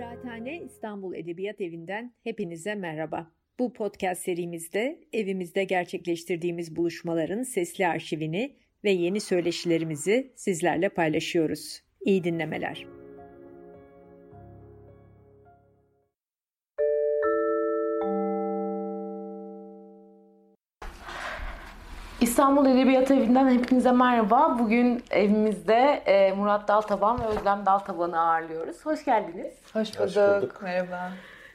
Kıraathane İstanbul Edebiyat Evi'nden hepinize merhaba. Bu podcast serimizde evimizde gerçekleştirdiğimiz buluşmaların sesli arşivini ve yeni söyleşilerimizi sizlerle paylaşıyoruz. İyi dinlemeler. İstanbul Edebiyat Evi'nden hepinize merhaba. Bugün evimizde e, Murat Daltaban ve Özlem Daltaban'ı ağırlıyoruz. Hoş geldiniz. Hoş Hoş bulduk. bulduk. Merhaba.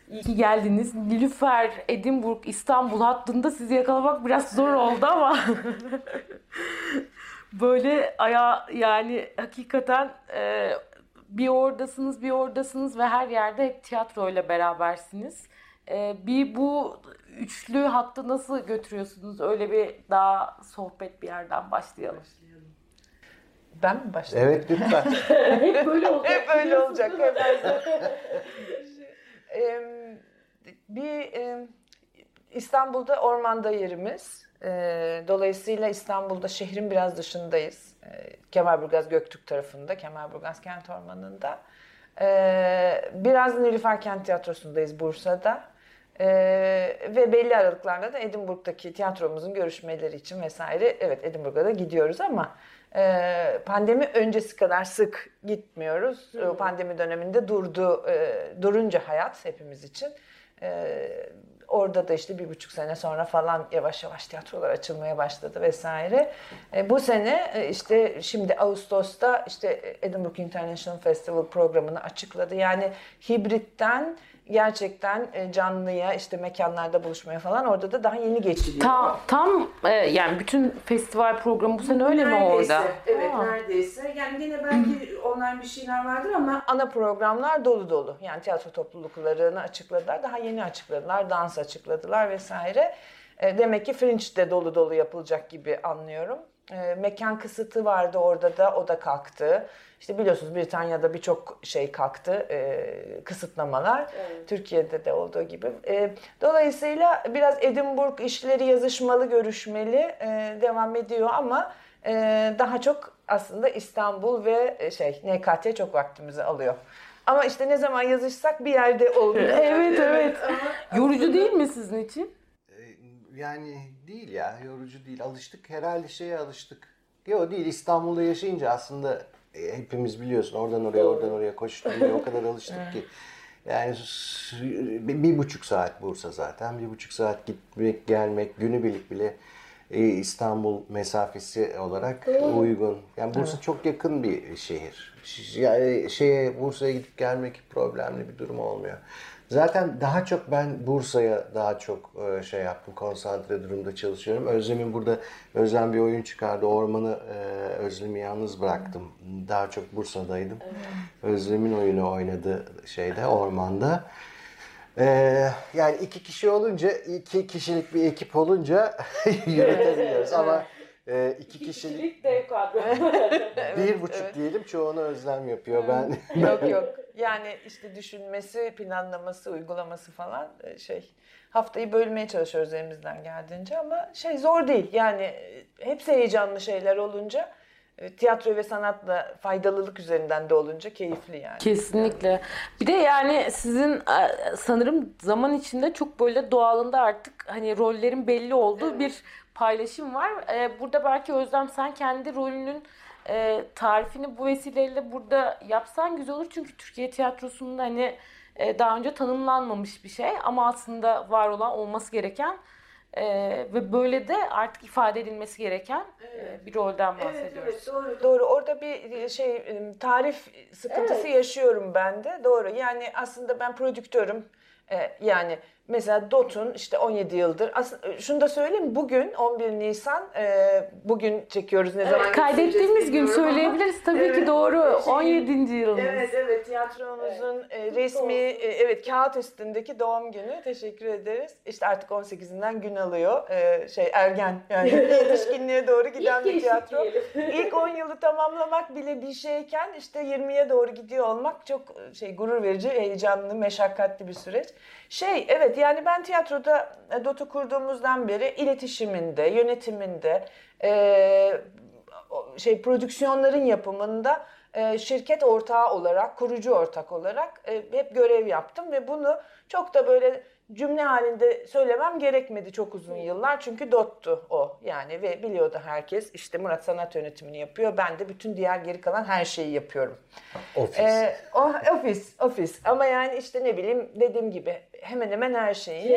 İyi ki geldiniz. Nilüfer, Edinburgh, İstanbul hattında sizi yakalamak biraz zor oldu ama böyle aya yani hakikaten e, bir oradasınız bir oradasınız ve her yerde hep tiyatroyla berabersiniz. E, bir bu üçlü hattı nasıl götürüyorsunuz? Öyle bir daha sohbet bir yerden başlayalım. Ben mi başlayayım? Evet lütfen. hep böyle olacak. Hep öyle olacak. Hep Em, bir em, İstanbul'da ormanda yerimiz. E, dolayısıyla İstanbul'da şehrin biraz dışındayız. E, Kemalburgaz Göktürk tarafında, Kemalburgaz Kent Ormanı'nda. E, biraz Nilüfer Kent Tiyatrosu'ndayız Bursa'da. E, ve belli aralıklarla da Edinburgh'daki tiyatromuzun görüşmeleri için vesaire evet Edinburgh'a da gidiyoruz ama e, pandemi öncesi kadar sık gitmiyoruz. O pandemi döneminde durdu, e, durunca hayat hepimiz için. E, orada da işte bir buçuk sene sonra falan yavaş yavaş tiyatrolar açılmaya başladı vesaire. E, bu sene e, işte şimdi Ağustos'ta işte Edinburgh International Festival programını açıkladı. Yani hibritten gerçekten e, canlıya işte mekanlarda buluşmaya falan orada da daha yeni geçiliyor. Tam, tam e, yani bütün festival programı bu sene öyle mi Neredeyse, orada? Evet Aa. neredeyse. Yani yine belki online bir şeyler vardır ama ana programlar dolu dolu. Yani tiyatro topluluklarını açıkladılar. Daha yeni açıkladılar. Dans açıkladılar vesaire. E, demek ki Fringe de dolu dolu yapılacak gibi anlıyorum. E, mekan kısıtı vardı orada da o da kalktı. İşte biliyorsunuz Britanya'da birçok şey kalktı, e, kısıtlamalar. Türkiye'de de olduğu gibi. E, dolayısıyla biraz Edinburgh işleri yazışmalı, görüşmeli e, devam ediyor ama e, daha çok aslında İstanbul ve e, şey NKT çok vaktimizi alıyor. Ama işte ne zaman yazışsak bir yerde oluyor. Evet evet. Ama Yorucu değil mi sizin için? Yani değil ya yorucu değil. Alıştık herhalde şeye alıştık. Yok değil İstanbul'da yaşayınca aslında e, hepimiz biliyorsun oradan oraya oradan oraya koşturmaya o kadar alıştık ki. Yani bir, bir buçuk saat Bursa zaten. Bir buçuk saat gitmek gelmek günübirlik bile e, İstanbul mesafesi olarak uygun. Yani Bursa çok yakın bir şehir. Yani şeye Bursa'ya gidip gelmek problemli bir durum olmuyor. Zaten daha çok ben Bursa'ya daha çok e, şey yaptım, konsantre durumda çalışıyorum. Özlem'in burada, Özlem bir oyun çıkardı. Ormanı e, Özlem'i yalnız bıraktım. Daha çok Bursa'daydım. Özlem'in oyunu oynadı şeyde, ormanda. Ee, yani iki kişi olunca, iki kişilik bir ekip olunca yürütebiliyoruz. Ama e, iki kişilik, dev kadro. bir buçuk evet. diyelim çoğunu Özlem yapıyor. Ben yok yok. Yani işte düşünmesi, planlaması, uygulaması falan e, şey haftayı bölmeye çalışıyoruz elimizden geldiğince ama şey zor değil. Yani e, hepsi heyecanlı şeyler olunca e, tiyatro ve sanatla faydalılık üzerinden de olunca keyifli yani. Kesinlikle. Bir de yani sizin sanırım zaman içinde çok böyle doğalında artık hani rollerin belli olduğu bir paylaşım var. E, Burada belki Özlem sen kendi rolünün e, tarifini bu vesileyle burada yapsan güzel olur. Çünkü Türkiye tiyatrosunda hani e, daha önce tanımlanmamış bir şey ama aslında var olan olması gereken e, ve böyle de artık ifade edilmesi gereken e, bir rolden bahsediyoruz. doğru. Doğru. Orada bir şey tarif sıkıntısı yaşıyorum ben de. Doğru. Yani aslında ben prodüktörüm. Ee, yani mesela DOT'un işte 17 yıldır. Aslında şunu da söyleyeyim. Bugün 11 Nisan e, bugün çekiyoruz ne zaman Kaydettiğimiz gün ama- söyleyebiliriz tabii ki Evet, doğru. şey- 17. yılımız. Evet evet tiyatromuzun e, resmi e, evet kağıt üstündeki doğum günü teşekkür ederiz. İşte artık 18'inden gün alıyor. E, şey ergen yani yetişkinliğe doğru giden bir tiyatro. İlk 10 yılı tamamlamak bile bir şeyken işte 20'ye doğru gidiyor olmak çok şey gurur verici, heyecanlı, meşakkatli bir süreç. Şey evet yani ben tiyatroda e, DOT'u kurduğumuzdan beri iletişiminde, yönetiminde, e, şey prodüksiyonların yapımında e, şirket ortağı olarak, kurucu ortak olarak e, hep görev yaptım ve bunu çok da böyle cümle halinde söylemem gerekmedi çok uzun yıllar. Çünkü DOT'tu o yani ve biliyordu herkes işte Murat sanat yönetimini yapıyor. Ben de bütün diğer geri kalan her şeyi yapıyorum. Ofis. Ee, o, ofis, ofis. Ama yani işte ne bileyim dediğim gibi hemen hemen her şeyi.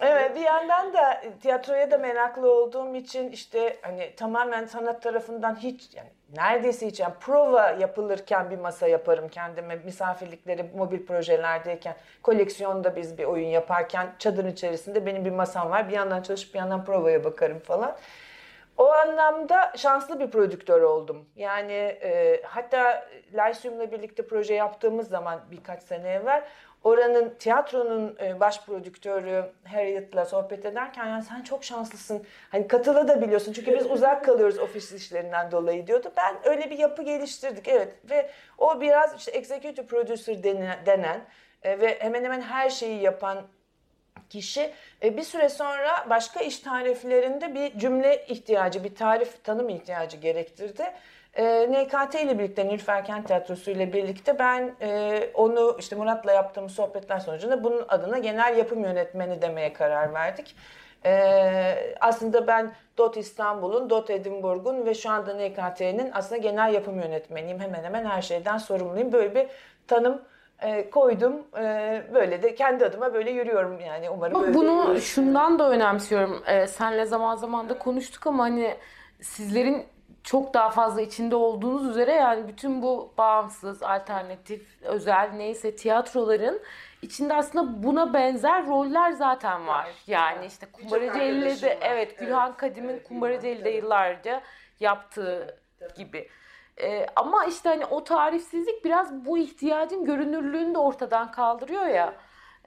Evet bir yandan da tiyatroya da meraklı olduğum için işte hani tamamen sanat tarafından hiç yani neredeyse hiç yani prova yapılırken bir masa yaparım kendime misafirlikleri mobil projelerdeyken koleksiyonda biz bir oyun yaparken çadırın içerisinde benim bir masam var bir yandan çalışıp bir yandan provaya bakarım falan. O anlamda şanslı bir prodüktör oldum. Yani e, hatta Lyceum'la birlikte proje yaptığımız zaman birkaç sene evvel oranın tiyatronun e, baş prodüktörü Harriet'la sohbet ederken yani sen çok şanslısın. Hani katıla da biliyorsun çünkü biz uzak kalıyoruz ofis işlerinden dolayı diyordu. Ben öyle bir yapı geliştirdik evet ve o biraz işte executive producer denen, e, ve hemen hemen her şeyi yapan kişi e, bir süre sonra başka iş tariflerinde bir cümle ihtiyacı, bir tarif tanım ihtiyacı gerektirdi. E, NKT ile birlikte Nilüfer Kent Tiyatrosu ile birlikte ben e, onu işte Murat'la yaptığımız sohbetler sonucunda bunun adına genel yapım yönetmeni demeye karar verdik. Ee, aslında ben DOT İstanbul'un, DOT Edinburgh'un ve şu anda NKT'nin aslında genel yapım yönetmeniyim. Hemen hemen her şeyden sorumluyum. Böyle bir tanım e, koydum. E, böyle de kendi adıma böyle yürüyorum yani umarım. Böyle bunu şundan da önemsiyorum. Ee, senle zaman zaman da konuştuk ama hani sizlerin çok daha fazla içinde olduğunuz üzere yani bütün bu bağımsız, alternatif, özel neyse tiyatroların içinde aslında buna benzer roller zaten var. Yani işte Kumbaraceli'de evet Gülhan Kadim'in Kumbaraceli'de yıllarca yaptığı gibi. Ee, ama işte hani o tarifsizlik biraz bu ihtiyacın görünürlüğünü de ortadan kaldırıyor ya.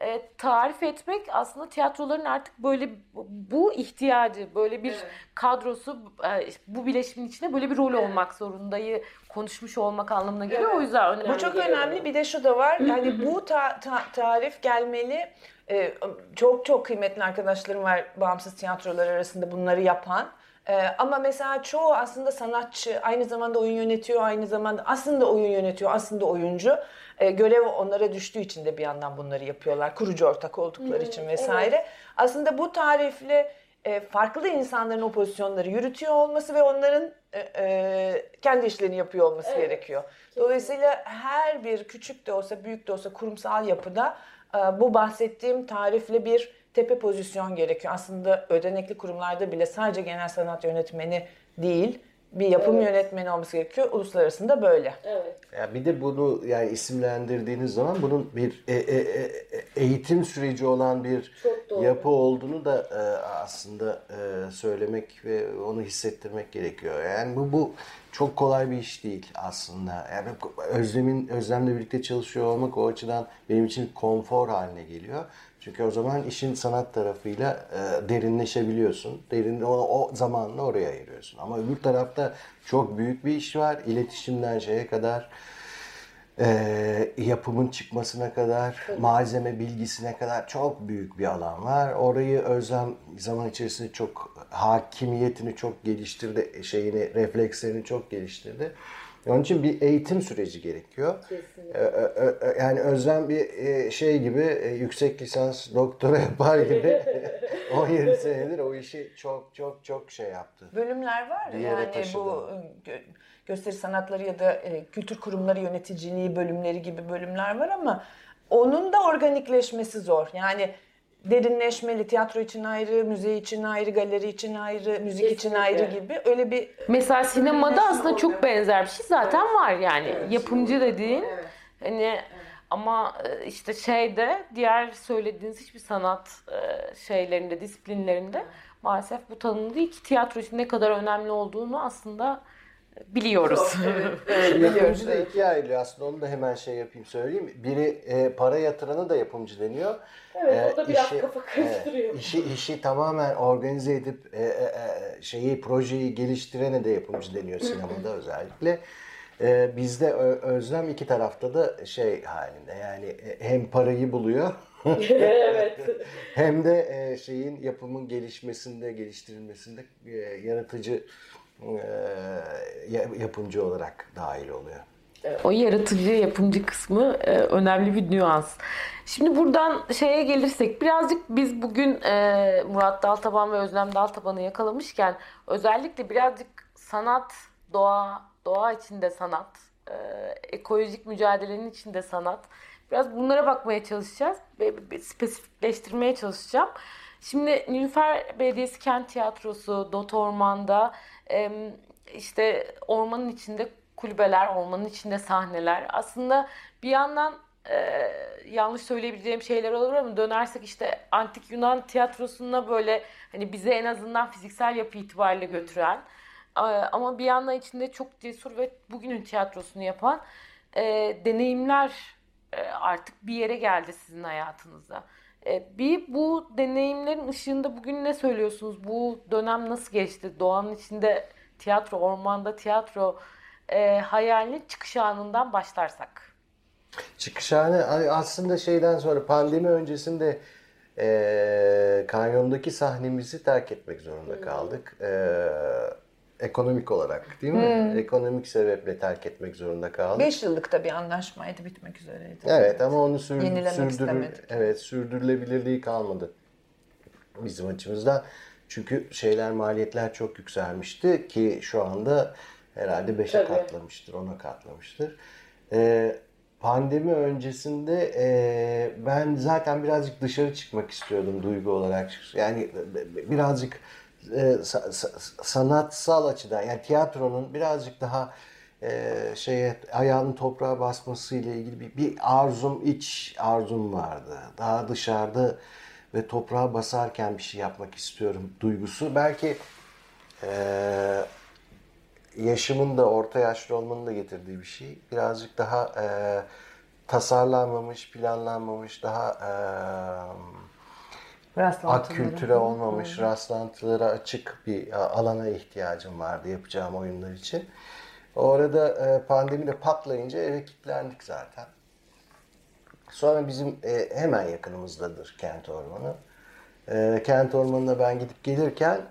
Ee, tarif etmek aslında tiyatroların artık böyle bu ihtiyacı, böyle bir kadrosu, e, bu bileşimin içinde böyle bir rol olmak zorundayı konuşmuş olmak anlamına geliyor. O yüzden önemli. Bu çok geliyor önemli. Bir de şu da var. Yani bu ta- ta- tarif gelmeli. Ee, çok çok kıymetli arkadaşlarım var bağımsız tiyatrolar arasında bunları yapan. Ee, ama mesela çoğu aslında sanatçı, aynı zamanda oyun yönetiyor, aynı zamanda aslında oyun yönetiyor, aslında oyuncu. Ee, görev onlara düştüğü için de bir yandan bunları yapıyorlar. Kurucu ortak oldukları için vesaire. Aslında bu tarifle e, farklı insanların o pozisyonları yürütüyor olması ve onların e, e, kendi işlerini yapıyor olması gerekiyor. Dolayısıyla her bir küçük de olsa büyük de olsa kurumsal yapıda e, bu bahsettiğim tarifle bir tepe pozisyon gerekiyor. Aslında ödenekli kurumlarda bile sadece genel sanat yönetmeni değil bir yapım yönetmeni olması gerekiyor. Uluslararasında böyle. Ya bir de bunu yani isimlendirdiğiniz zaman bunun bir e- e- e- eğitim süreci olan bir yapı olduğunu da e, aslında e, söylemek ve onu hissettirmek gerekiyor. Yani bu bu çok kolay bir iş değil aslında. Yani Özlem'in Özlem'le birlikte çalışıyor olmak o açıdan benim için konfor haline geliyor. Çünkü o zaman işin sanat tarafıyla e, derinleşebiliyorsun. Derin o, o zamanla oraya ayırıyorsun. Ama öbür tarafta çok büyük bir iş var. İletişimden şeye kadar e, yapımın çıkmasına kadar, malzeme bilgisine kadar çok büyük bir alan var. Orayı Özlem zaman içerisinde çok hakimiyetini çok geliştirdi, şeyini, reflekslerini çok geliştirdi. Onun için bir eğitim süreci gerekiyor. Ee, ö- ö- Yani Özlem bir e, şey gibi e, yüksek lisans doktora yapar gibi 17 senedir o işi çok çok çok şey yaptı. bölümler var. Yere yani taşıdı. bu e, gö- gösteri sanatları ya da e, kültür kurumları yöneticiliği bölümleri gibi bölümler var ama onun da organikleşmesi zor. Yani derinleşmeli tiyatro için ayrı, müze için ayrı, galeri için ayrı, müzik için ayrı gibi. Öyle bir Mesela sinemada aslında çok benzer bir şey zaten var yani. Yapımcı dediğin hani ama e, işte şeyde diğer söylediğiniz hiçbir sanat e, şeylerinde, disiplinlerinde maalesef bu tanım değil ki tiyatro için ne kadar önemli olduğunu aslında biliyoruz. Yapımcı da ikiye ayrılıyor aslında onu da hemen şey yapayım söyleyeyim. Biri e, para yatırana da yapımcı deniyor. Evet o da biraz kafa karıştırıyor. Evet, işi, işi tamamen organize edip e, e, e, şeyi projeyi geliştirene de yapımcı deniyor sinemada özellikle. E, bizde Özlem iki tarafta da şey halinde yani e, hem parayı buluyor evet. hem de e, şeyin yapımın gelişmesinde, geliştirilmesinde e, yaratıcı e, yapımcı olarak dahil oluyor. O yaratıcı yapımcı kısmı e, önemli bir nüans. Şimdi buradan şeye gelirsek birazcık biz bugün e, Murat Daltaban ve Özlem Daltaban'ı yakalamışken özellikle birazcık sanat, doğa, doğa içinde sanat, e, ekolojik mücadelenin içinde sanat. Biraz bunlara bakmaya çalışacağız ve spesifikleştirmeye çalışacağım. Şimdi Nilüfer Belediyesi Kent Tiyatrosu, Dot Orman'da işte ormanın içinde kulübeler, ormanın içinde sahneler. Aslında bir yandan e, yanlış söyleyebileceğim şeyler olur ama dönersek işte antik Yunan tiyatrosuna böyle hani bize en azından fiziksel yapı itibariyle götüren e, ama bir yandan içinde çok cesur ve bugünün tiyatrosunu yapan e, deneyimler e, artık bir yere geldi sizin hayatınızda. E, bir bu deneyimlerin ışığında bugün ne söylüyorsunuz? Bu dönem nasıl geçti? Doğanın içinde tiyatro, ormanda tiyatro e, hayalinin çıkış anından başlarsak. Çıkış anı aslında şeyden sonra pandemi öncesinde e, kanyondaki sahnemizi terk etmek zorunda kaldık. E, ekonomik olarak değil mi? Hmm. Ekonomik sebeple terk etmek zorunda kaldık. 5 yıllık da bir anlaşmaydı bitmek üzereydi. Evet, evet. ama onu sür, sürdürür, evet, sürdürülebilirliği kalmadı bizim açımızdan. Çünkü şeyler maliyetler çok yükselmişti ki şu anda herhalde 5'e katlamıştır, 10'a katlamıştır. Ee, pandemi öncesinde e, ben zaten birazcık dışarı çıkmak istiyordum duygu olarak. Yani birazcık e, sa, sa, sanatsal açıdan yani tiyatronun birazcık daha e, şeye ayağının toprağa basması ile ilgili bir, bir arzum, iç arzum vardı. Daha dışarıda ve toprağa basarken bir şey yapmak istiyorum duygusu. Belki e, yaşımın da orta yaşlı olmanın da getirdiği bir şey. Birazcık daha e, tasarlanmamış, planlanmamış, daha e, ak kültüre olmamış, rastlantılara açık bir alana ihtiyacım vardı yapacağım oyunlar için. Orada e, pandemi de patlayınca eve kilitlendik zaten. Sonra bizim e, hemen yakınımızdadır kent ormanı. E, kent ormanına ben gidip gelirken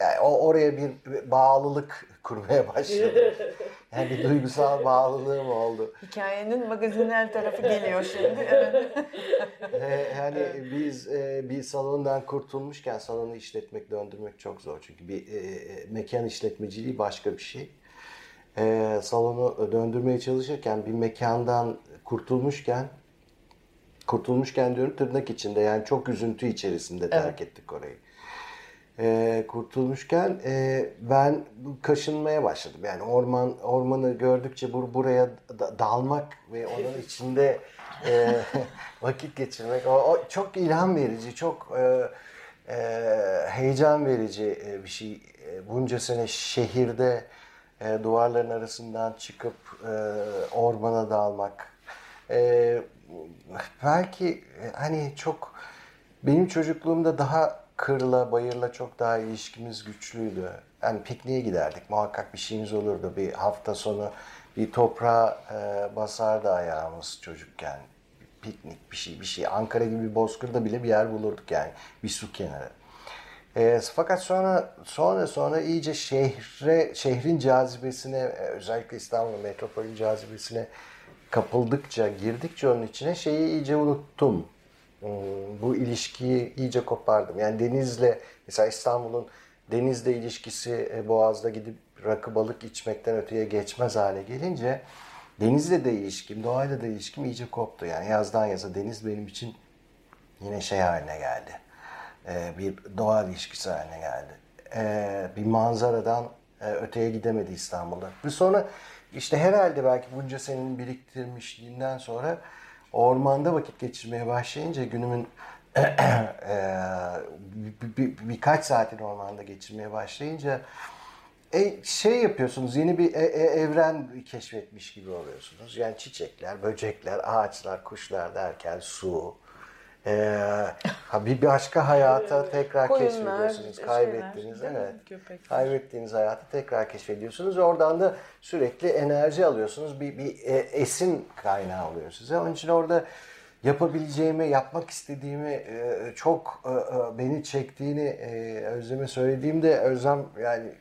yani oraya bir bağlılık kurmaya başladım. Yani bir duygusal bağlılığım oldu. Hikayenin magazinel tarafı geliyor şimdi. Evet. yani biz e, bir salondan kurtulmuşken salonu işletmek, döndürmek çok zor. Çünkü bir e, e, mekan işletmeciliği başka bir şey. E, salonu döndürmeye çalışırken bir mekandan kurtulmuşken kurtulmuşken diyorum tırnak içinde yani çok üzüntü içerisinde terk evet. ettik orayı e, kurtulmuşken e, ben kaşınmaya başladım. Yani orman ormanı gördükçe bur buraya da, dalmak ve onun içinde e, vakit geçirmek o, o çok ilham verici, çok e, e, heyecan verici e, bir şey. E, bunca sene şehirde e, duvarların arasından çıkıp e, ormana dalmak. E, belki e, hani çok benim çocukluğumda daha kırla, bayırla çok daha ilişkimiz güçlüydü. Yani pikniğe giderdik. Muhakkak bir şeyimiz olurdu. Bir hafta sonu bir toprağa e, basardı ayağımız çocukken. Piknik bir şey bir şey. Ankara gibi bir bozkırda bile bir yer bulurduk yani. Bir su kenarı. E, fakat sonra sonra sonra iyice şehre şehrin cazibesine e, özellikle İstanbul metropolün cazibesine kapıldıkça girdikçe onun içine şeyi iyice unuttum. Hmm, bu ilişkiyi iyice kopardım. Yani denizle mesela İstanbul'un denizle ilişkisi e, Boğaz'da gidip rakı balık içmekten öteye geçmez hale gelince denizle de ilişkim, doğayla da ilişkim iyice koptu. Yani yazdan yaza deniz benim için yine şey haline geldi. Ee, bir doğa ilişkisi haline geldi. Ee, bir manzaradan e, öteye gidemedi İstanbul'da. Ve sonra işte herhalde belki bunca senenin biriktirmişliğinden sonra ormanda vakit geçirmeye başlayınca günümün e, bir, bir, birkaç saatin ormanda geçirmeye başlayınca e, şey yapıyorsunuz yeni bir e, e, evren keşfetmiş gibi oluyorsunuz. Yani çiçekler, böcekler, ağaçlar, kuşlar derken su, ee, bir başka hayata tekrar Koyunlar, keşfediyorsunuz. Kaybettiğiniz şeyler, evet. Köpek. Kaybettiğiniz hayatı tekrar keşfediyorsunuz. Oradan da sürekli enerji alıyorsunuz. Bir, bir e, esin kaynağı oluyor size. Onun için orada yapabileceğimi, yapmak istediğimi e, çok e, beni çektiğini Özlem'e söylediğimde Özlem yani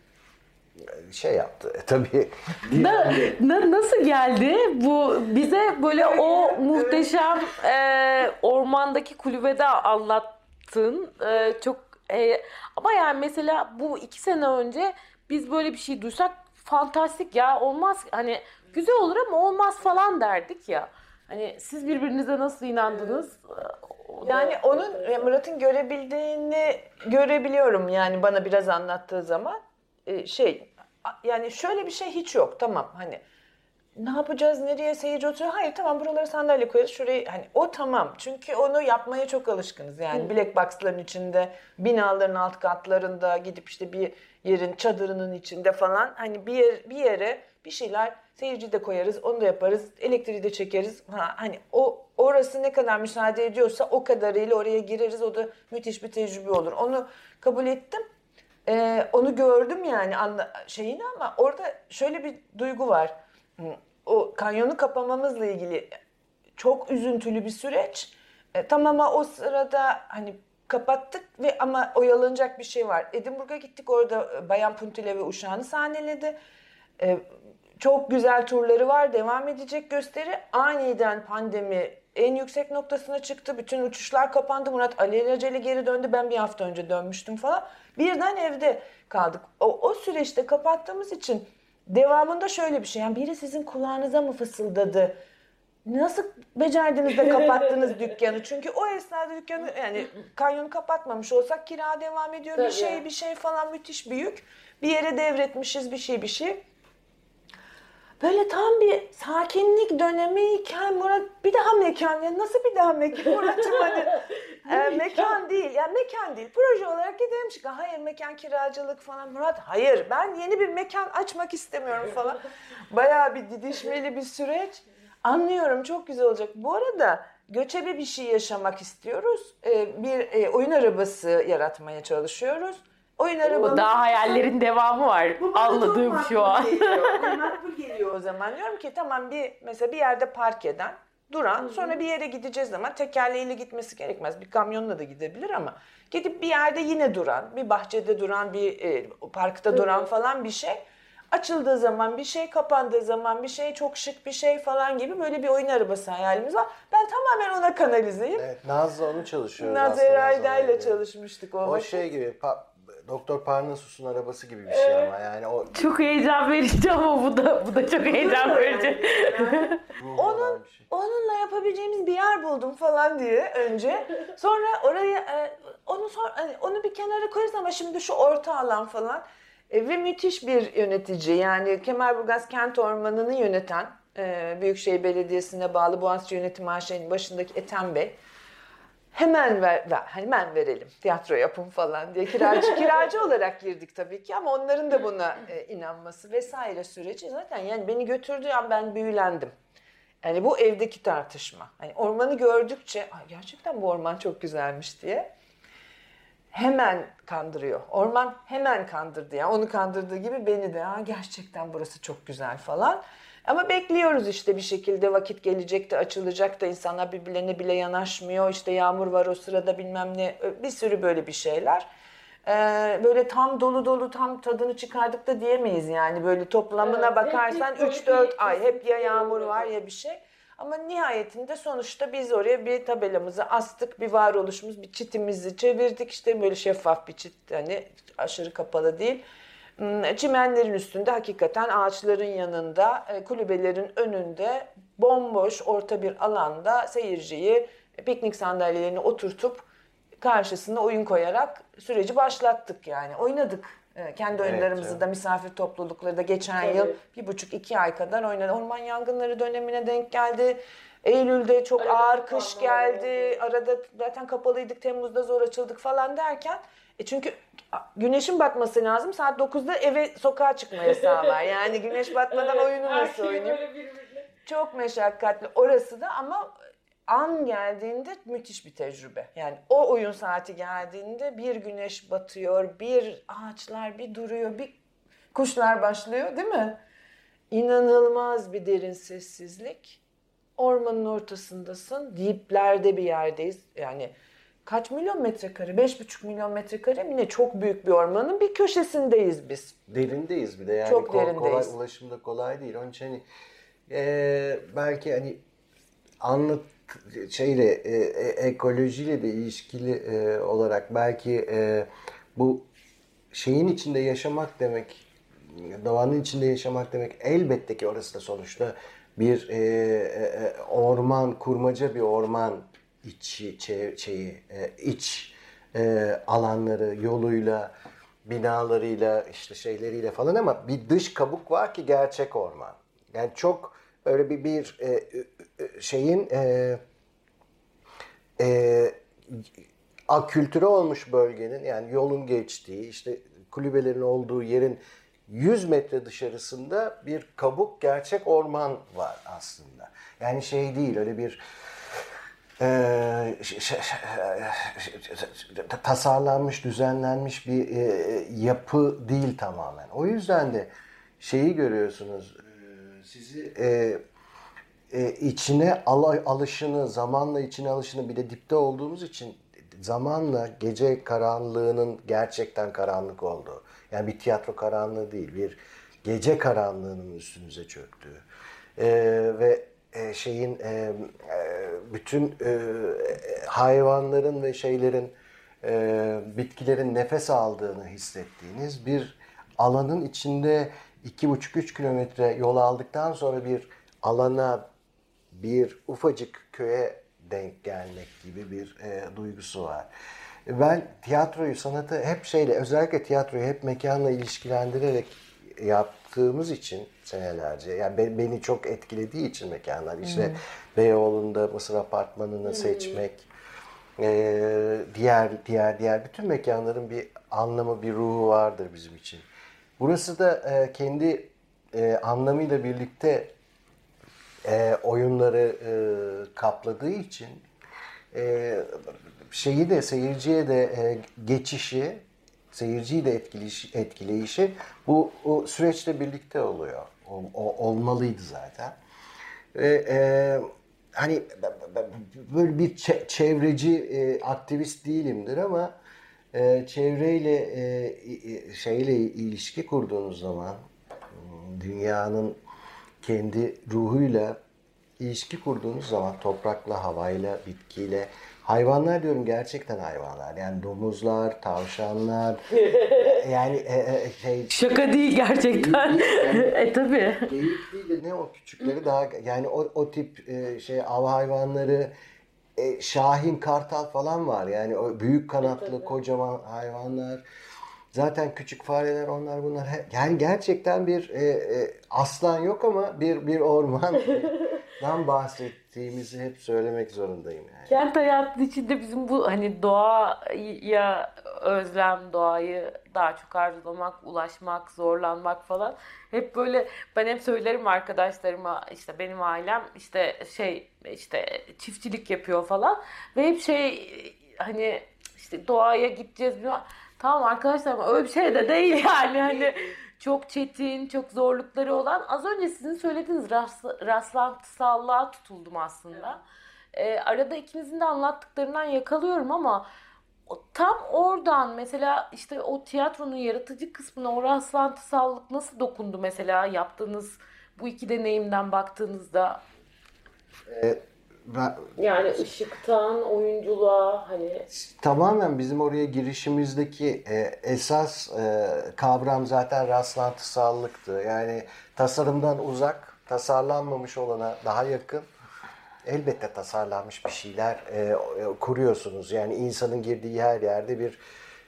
şey yaptı. E, tabii Na, na- nasıl geldi bu bize böyle o muhteşem e, ormandaki kulübede anlattın e, çok e, ama yani mesela bu iki sene önce biz böyle bir şey duysak fantastik ya olmaz hani güzel olur ama olmaz falan derdik ya. Hani siz birbirinize nasıl inandınız? Yani onun e, Murat'ın görebildiğini görebiliyorum yani bana biraz anlattığı zaman. Ee, şey yani şöyle bir şey hiç yok tamam hani ne yapacağız nereye seyirci oturuyor? Hayır tamam buralara sandalye koyarız şurayı hani o tamam. Çünkü onu yapmaya çok alışkınız yani. Black box'ların içinde binaların alt katlarında gidip işte bir yerin çadırının içinde falan hani bir yer, bir yere bir şeyler seyirci de koyarız onu da yaparız elektriği de çekeriz. Ha, hani o orası ne kadar müsaade ediyorsa o kadarıyla oraya gireriz o da müthiş bir tecrübe olur. Onu kabul ettim ee, onu gördüm yani anla, şeyini ama orada şöyle bir duygu var. Hı, O kanyonu kapamamızla ilgili çok üzüntülü bir süreç. E, ama o sırada hani kapattık ve ama oyalanacak bir şey var. Edinburgh'a gittik orada e, Bayan Puntile ve Uşağı'nı sahneledi. E, çok güzel turları var. Devam edecek gösteri. Aniden pandemi en yüksek noktasına çıktı. Bütün uçuşlar kapandı. Murat alelacele geri döndü. Ben bir hafta önce dönmüştüm falan. Birden evde kaldık. O, o süreçte kapattığımız için devamında şöyle bir şey. Yani biri sizin kulağınıza mı fısıldadı? Nasıl becerdiniz de kapattınız dükkanı? Çünkü o esnada dükkanı yani kanyonu kapatmamış olsak kira devam ediyor. Bir Tabii. şey bir şey falan müthiş büyük. Bir yere devretmişiz bir şey bir şey. Böyle tam bir sakinlik dönemiyken Murat bir daha mekan ya nasıl bir daha mekan? Murat'cığım hani e, mekan değil yani mekan değil. Proje olarak gidelim çıkın hayır mekan kiracılık falan. Murat hayır ben yeni bir mekan açmak istemiyorum falan. Bayağı bir didişmeli bir süreç. Anlıyorum çok güzel olacak. Bu arada göçebe bir şey yaşamak istiyoruz. E, bir e, oyun arabası yaratmaya çalışıyoruz oyun arabası Daha hayallerin devamı var. bu Anladığım şu an. Geliyor. Bu makbul geliyor o zaman. Diyorum ki tamam bir mesela bir yerde park eden duran sonra bir yere gideceğiz zaman tekerleğiyle gitmesi gerekmez. Bir kamyonla da gidebilir ama gidip bir yerde yine duran, bir bahçede duran, bir e, parkta duran falan bir şey. Açıldığı zaman bir şey, kapandığı zaman bir şey, çok şık bir şey falan gibi böyle bir oyun arabası hayalimiz var. Ben tamamen ona kanalizeyim. Evet, Naz'la onu çalışıyoruz Nazer aslında. Ayda ile çalışmıştık o, O şey gibi pa- Doktor Parnassus'un arabası gibi bir şey ama yani o Çok heyecan verici ama bu da bu da çok heyecan verici. ruhu Onun- bir şey. onunla yapabileceğimiz bir yer buldum falan diye önce. Sonra oraya e, onu sor, hani onu bir kenara koyarız ama şimdi şu orta alan falan. E, ve müthiş bir yönetici yani Kemerburgaz Kent Ormanı'nı yöneten e, Büyükşehir Belediyesi'ne bağlı Boğaziçi Yönetim AŞ'nin başındaki Ethem Bey. Hemen ver, ver, hemen verelim tiyatro yapın falan diye kiracı kiracı olarak girdik tabii ki ama onların da buna e, inanması vesaire süreci zaten yani beni götürdüğü an ben büyülendim. Yani bu evdeki tartışma. Hani ormanı gördükçe gerçekten bu orman çok güzelmiş diye hemen kandırıyor. Orman hemen kandırdı yani onu kandırdığı gibi beni de ha gerçekten burası çok güzel falan. Ama bekliyoruz işte bir şekilde vakit gelecek de açılacak da insanlar birbirlerine bile yanaşmıyor. İşte yağmur var o sırada bilmem ne bir sürü böyle bir şeyler. Ee, böyle tam dolu dolu tam tadını çıkardık da diyemeyiz yani böyle toplamına Evet, bakarsan bir böyle 3-4 bir ay hep ya yağmur var ya bir şey. Ama nihayetinde sonuçta biz oraya bir tabelamızı astık, bir varoluşumuz, bir çitimizi çevirdik. işte böyle şeffaf bir çit, hani aşırı kapalı değil. Hmm, Çimenlerin üstünde hakikaten ağaçların yanında, e, kulübelerin önünde bomboş orta bir alanda seyirciyi piknik sandalyelerine oturtup karşısına oyun koyarak süreci başlattık yani. Oynadık. E, Kendi Evet, oyunlarımızı evet. da misafir toplulukları da geçen Tabii. yıl bir buçuk iki ay kadar oynadı. Orman yangınları dönemine denk geldi. Eylül'de çok Arada ağır kış geldi. Arada zaten kapalıydık. Temmuz'da zor açıldık falan derken e çünkü güneşin batması lazım. Saat 9'da eve sokağa çıkma yasağı var. Yani güneş batmadan oyunu nasıl oynayayım? Çok meşakkatli orası da ama an geldiğinde müthiş bir tecrübe. Yani o oyun saati geldiğinde bir güneş batıyor, bir ağaçlar bir duruyor, bir kuşlar başlıyor değil mi? İnanılmaz bir derin sessizlik. Ormanın ortasındasın, diplerde bir yerdeyiz. Yani kaç milyon metrekare? Beş buçuk milyon metrekare mi ne? Çok büyük bir ormanın bir köşesindeyiz biz. Derindeyiz bir de yani Çok ko- kolay, derindeyiz. ulaşım da kolay değil. Onun için hani e, belki hani anlat şeyle e, e, ekolojiyle de ilişkili e, olarak belki e, bu şeyin içinde yaşamak demek doğanın içinde yaşamak demek elbette ki orası da sonuçta bir e, e, orman kurmaca bir orman içi çe- şeyi e, iç e, alanları yoluyla binalarıyla işte şeyleriyle falan ama bir dış kabuk var ki gerçek orman. Yani çok öyle bir bir e, şeyin e, e, akültüre olmuş bölgenin yani yolun geçtiği işte kulübelerin olduğu yerin 100 metre dışarısında bir kabuk gerçek orman var aslında. Yani şey değil öyle bir e, ş- ş- ş- tasarlanmış, düzenlenmiş bir e, yapı değil tamamen. O yüzden de şeyi görüyorsunuz, e, sizi e, e, içine al- alışını, zamanla içine alışını bir de dipte olduğumuz için zamanla gece karanlığının gerçekten karanlık olduğu. Yani bir tiyatro karanlığı değil, bir gece karanlığının üstünüze çöktüğü. E, ve e, şeyin e, e, bütün hayvanların ve şeylerin bitkilerin nefes aldığını hissettiğiniz bir alanın içinde iki buçuk üç kilometre yol aldıktan sonra bir alana bir ufacık köye denk gelmek gibi bir duygusu var. Ben tiyatroyu, sanatı hep şeyle, özellikle tiyatroyu hep mekanla ilişkilendirerek yaptığımız için senelerce, yani be- beni çok etkilediği için mekanlar, işte Beyoğlu'nda Mısır Apartmanı'nı seçmek, e, diğer diğer diğer bütün mekanların bir anlamı, bir ruhu vardır bizim için. Burası da e, kendi e, anlamıyla birlikte e, oyunları e, kapladığı için e, şeyi de seyirciye de e, geçişi, seyirciyi de etkileyişi, etkileyişi bu o süreçle birlikte oluyor. O, o- olmalıydı zaten. Ve e, hani böyle bir çe- çevreci e, aktivist değilimdir ama e, çevreyle e, şeyle ilişki kurduğunuz zaman m, dünyanın kendi ruhuyla ilişki kurduğunuz zaman toprakla, havayla, bitkiyle hayvanlar diyorum gerçekten hayvanlar. Yani domuzlar, tavşanlar yani e, e, şey Şaka değil gerçekten. e tabi. Geyik değil de ne o küçükleri daha yani o, o tip e, şey av hayvanları e, şahin kartal falan var yani o büyük kanatlı kocaman hayvanlar zaten küçük fareler onlar bunlar yani gerçekten bir e, e, aslan yok ama bir bir ormandan bahsettiğimizi hep söylemek zorundayım yani. Kent hayatının içinde bizim bu hani doğaya özlem, doğayı daha çok arzulamak, ulaşmak, zorlanmak falan. Hep böyle ben hep söylerim arkadaşlarıma işte benim ailem işte şey işte çiftçilik yapıyor falan ve hep şey hani işte doğaya gideceğiz. bilmem- Tamam arkadaşlar ama öyle bir şey de değil yani hani çok çetin, çok zorlukları olan. Az önce sizin söylediğiniz rast, rastlantısallığa tutuldum aslında. Ee, arada ikinizin de anlattıklarından yakalıyorum ama tam oradan mesela işte o tiyatronun yaratıcı kısmına o rastlantısallık nasıl dokundu mesela yaptığınız bu iki deneyimden baktığınızda? Ben- Yani ışıktan oyunculuğa hani tamamen bizim oraya girişimizdeki e, esas e, kavram zaten rastlantısallıktı. Yani tasarımdan uzak, tasarlanmamış olana daha yakın. Elbette tasarlanmış bir şeyler e, kuruyorsunuz. Yani insanın girdiği her yerde bir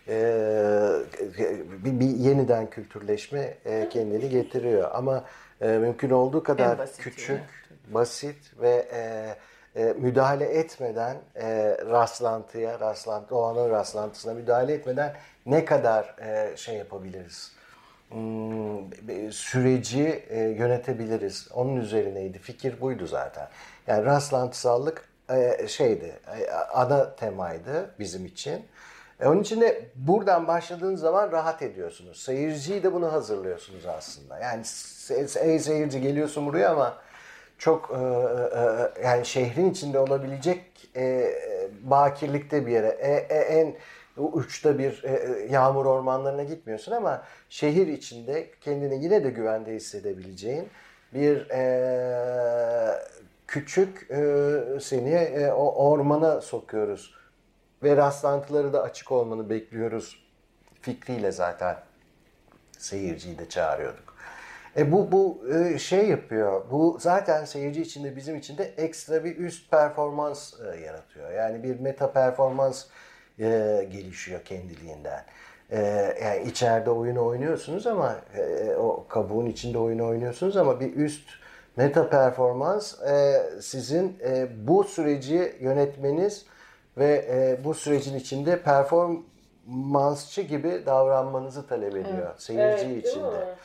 e, bir, bir yeniden kültürleşme e, kendini getiriyor. Ama e, mümkün olduğu kadar küçük, yani. basit ve e, e, müdahale etmeden e, rastlantıya, rastlantı, doğanın rastlantısına müdahale etmeden ne kadar e, şey yapabiliriz? Hmm, süreci e, yönetebiliriz. Onun üzerineydi. Fikir buydu zaten. Yani rastlantısallık e, şeydi, e, ana temaydı bizim için. Onun için de buradan başladığınız zaman rahat ediyorsunuz. Seyirciyi de bunu hazırlıyorsunuz aslında. Yani ey seyirci geliyorsun buraya ama çok e, e, yani şehrin içinde olabilecek e, bakirlikte bir yere e, e, en uçta bir e, yağmur ormanlarına gitmiyorsun ama şehir içinde kendini yine de güvende hissedebileceğin bir e, küçük e, seni e, o ormana sokuyoruz ve rastlantıları da açık olmanı bekliyoruz fikriyle zaten seyirciyi de çağırıyorduk. E bu bu e, şey yapıyor. Bu zaten seyirci içinde bizim için de ekstra bir üst performans e, yaratıyor. Yani bir meta performans e, gelişiyor kendiliğinden. E, yani içeride oyunu oynuyorsunuz ama e, o kabuğun içinde oyunu oynuyorsunuz ama bir üst meta performans e, sizin e, bu süreci yönetmeniz ve e, bu sürecin içinde performansçı gibi davranmanızı talep ediyor evet. seyirci evet, içinde.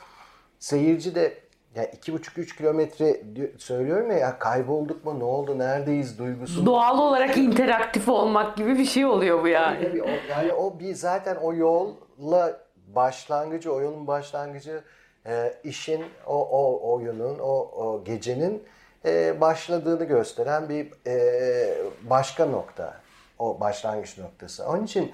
Seyirci de yani iki buçuk üç kilometre söylüyorum ya, ya kaybolduk mu ne oldu neredeyiz duygusu. Doğal olarak interaktif olmak gibi bir şey oluyor bu yani. yani o bir zaten o yolla başlangıcı o yolun başlangıcı e, işin o, o oyunun o, o gecenin e, başladığını gösteren bir e, başka nokta o başlangıç noktası. Onun için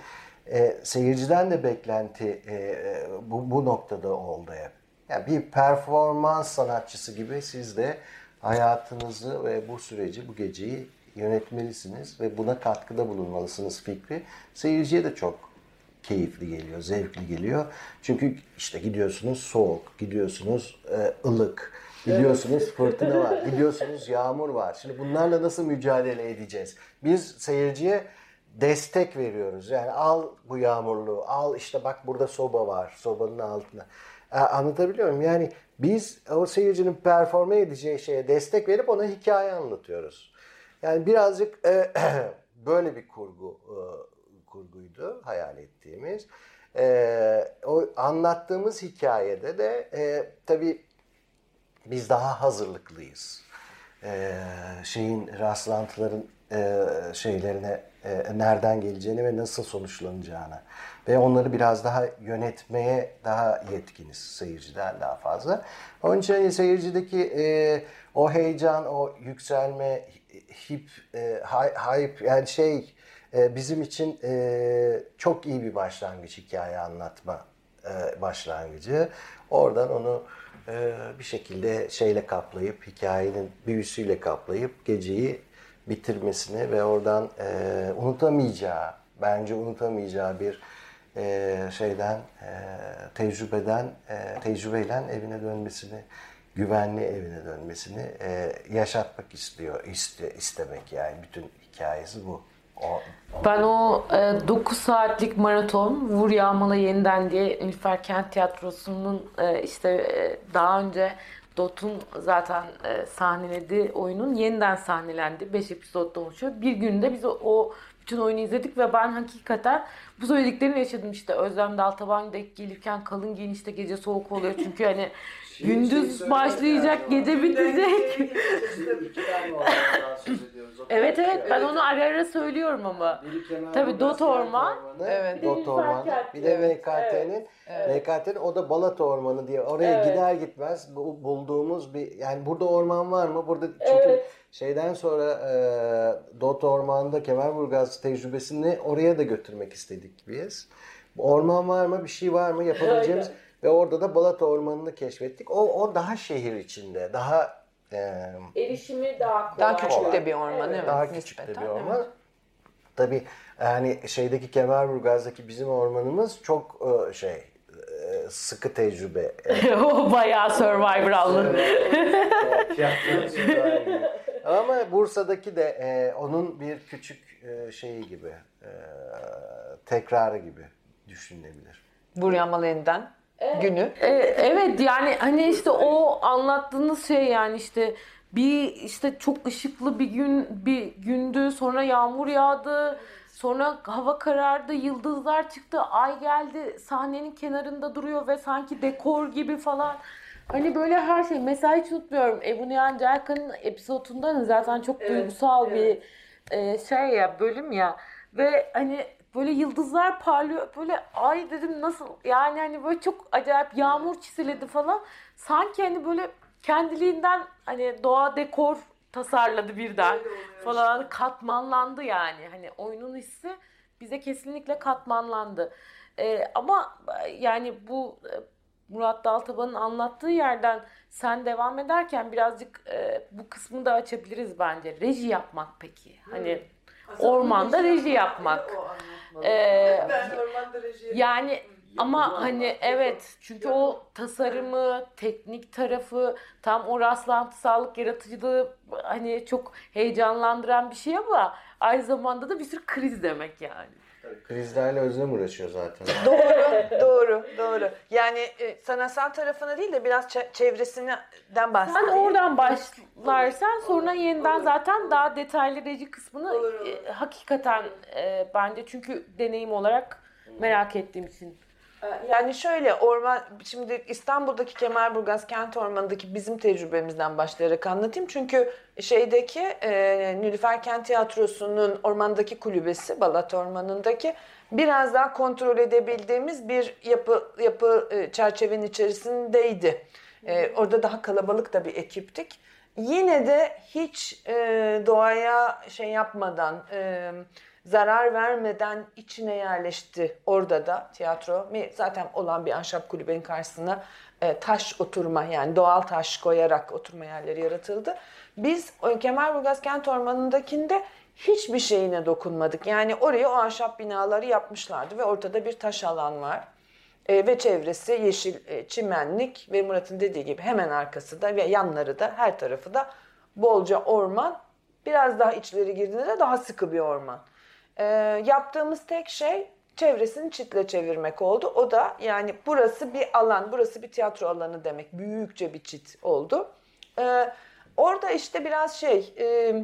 e, seyirciden de beklenti e, bu, bu noktada oldu hep. Yani bir performans sanatçısı gibi siz de hayatınızı ve bu süreci, bu geceyi yönetmelisiniz ve buna katkıda bulunmalısınız fikri. Seyirciye de çok keyifli geliyor, zevkli geliyor. Çünkü işte gidiyorsunuz soğuk, gidiyorsunuz e, ılık, gidiyorsunuz fırtına var, gidiyorsunuz yağmur var. Şimdi bunlarla nasıl mücadele edeceğiz? Biz seyirciye destek veriyoruz. Yani al bu yağmurluğu, al işte bak burada soba var, sobanın altında. E, anlatabiliyor muyum? Yani biz o seyircinin performe edeceği şeye destek verip ona hikaye anlatıyoruz. Yani birazcık e, böyle bir kurgu e, kurguydu hayal ettiğimiz. E, o anlattığımız hikayede de e, tabii biz daha hazırlıklıyız. E, şeyin rastlantıların e, şeylerine e, nereden geleceğini ve nasıl sonuçlanacağını ve onları biraz daha yönetmeye daha yetkiniz seyirciden daha fazla. Onun için seyircideki e, o heyecan, o yükselme, hip, e, hype yani şey e, bizim için e, çok iyi bir başlangıç hikaye anlatma e, başlangıcı. Oradan onu e, bir şekilde şeyle kaplayıp hikayenin büyüsüyle kaplayıp geceyi bitirmesini ve oradan e, unutamayacağı bence unutamayacağı bir e, şeyden e, tecrübeden e, tecrübeyle evine dönmesini güvenli evine dönmesini e, yaşatmak istiyor iste, istemek yani bütün hikayesi bu. O, ben o e, 9 saatlik maraton Vur Yağmala Yeniden diye Nilüfer Kent Tiyatrosu'nun e, işte e, daha önce Dot'un zaten e, sahnelediği oyunun yeniden sahnelendi. 5 episodda oluşuyor. Bir günde biz o, o bütün oyunu izledik ve ben hakikaten bu söylediklerini yaşadım işte Özlem Daltaban denk gelirken kalın giyin işte gece soğuk oluyor çünkü hani şey, gündüz şey başlayacak yani, gece bitecek. evet evet ben onu ara ara söylüyorum ama. Tabii Dot Orman. Evet. Dot Orman. Bir de VKT'nin evet. VKT'nin o da Balat Ormanı diye oraya evet. gider gitmez bulduğumuz bir yani burada orman var mı? Burada çünkü evet. Şeyden sonra e, Dot Orman'da Kemerburgaz tecrübesini oraya da götürmek istedik biz. Orman var mı? Bir şey var mı? Yapabileceğimiz ve orada da Balata Ormanı'nı keşfettik. O, o daha şehir içinde. Daha e, erişimi daha kolay. Daha küçük de bir orman evet. evet daha küçük de bir orman. Evet. Tabii yani şeydeki Kemerburgaz'daki bizim ormanımız çok e, şey e, sıkı tecrübe. o bayağı Survivor aldı. Ama Bursa'daki de e, onun bir küçük e, şeyi gibi, e, tekrarı gibi düşünülebilir. Buryan yeniden evet. günü. E, evet yani hani işte o anlattığınız şey yani işte bir işte çok ışıklı bir gün bir gündü sonra yağmur yağdı sonra hava karardı yıldızlar çıktı ay geldi sahnenin kenarında duruyor ve sanki dekor gibi falan Hani böyle her şey. Mesela hiç unutmuyorum. Ebu Nihan Cerkan'ın episodundan zaten çok evet, duygusal evet. bir e, şey ya bölüm ya. Ve hani böyle yıldızlar parlıyor. Böyle ay dedim nasıl yani hani böyle çok acayip yağmur çisiledi falan. Sanki hani böyle kendiliğinden hani doğa dekor tasarladı birden falan katmanlandı yani. Hani oyunun hissi bize kesinlikle katmanlandı. Ee, ama yani bu e, Murat Daltaban'ın anlattığı yerden sen devam ederken birazcık e, bu kısmı da açabiliriz bence. Reji yapmak peki. Hani ormanda reji yapmak. Ee, Ben ormanda reji yani ama hani evet çünkü o tasarımı, teknik tarafı, tam o rastlantısallık, yaratıcılığı hani çok heyecanlandıran bir şey ama aynı zamanda da bir sürü kriz demek yani. Krizlerle Özlem uğraşıyor zaten. doğru, doğru, doğru. Yani e, sanatsal tarafına değil de biraz çe- çevresinden Sen bahsedeyim. oradan başlarsan sonra yeniden zaten daha detaylı reji kısmını Olur, olur. e, hakikaten e, bence çünkü deneyim olarak merak ettiğim için. Yani şöyle orman şimdi İstanbul'daki Kemalburgaz kent ormanındaki bizim tecrübemizden başlayarak anlatayım. Çünkü şeydeki e, Nilüfer Kent Tiyatrosu'nun ormandaki kulübesi Balat Ormanı'ndaki biraz daha kontrol edebildiğimiz bir yapı yapı e, çerçevenin içerisindeydi. E, orada daha kalabalık da bir ekiptik. Yine de hiç e, doğaya şey yapmadan e, zarar vermeden içine yerleşti orada da tiyatro. Zaten olan bir ahşap kulübenin karşısına e, taş oturma yani doğal taş koyarak oturma yerleri yaratıldı. Biz o Kemalburgaz Kent Ormanı'ndakinde hiçbir şeyine dokunmadık. Yani oraya o ahşap binaları yapmışlardı ve ortada bir taş alan var. E, ve çevresi yeşil e, çimenlik ve Murat'ın dediği gibi hemen arkası da ve yanları da her tarafı da bolca orman. Biraz daha içleri girdiğinde daha sıkı bir orman. E, yaptığımız tek şey çevresini çitle çevirmek oldu. O da yani burası bir alan, burası bir tiyatro alanı demek. Büyükçe bir çit oldu. E, orada işte biraz şey e,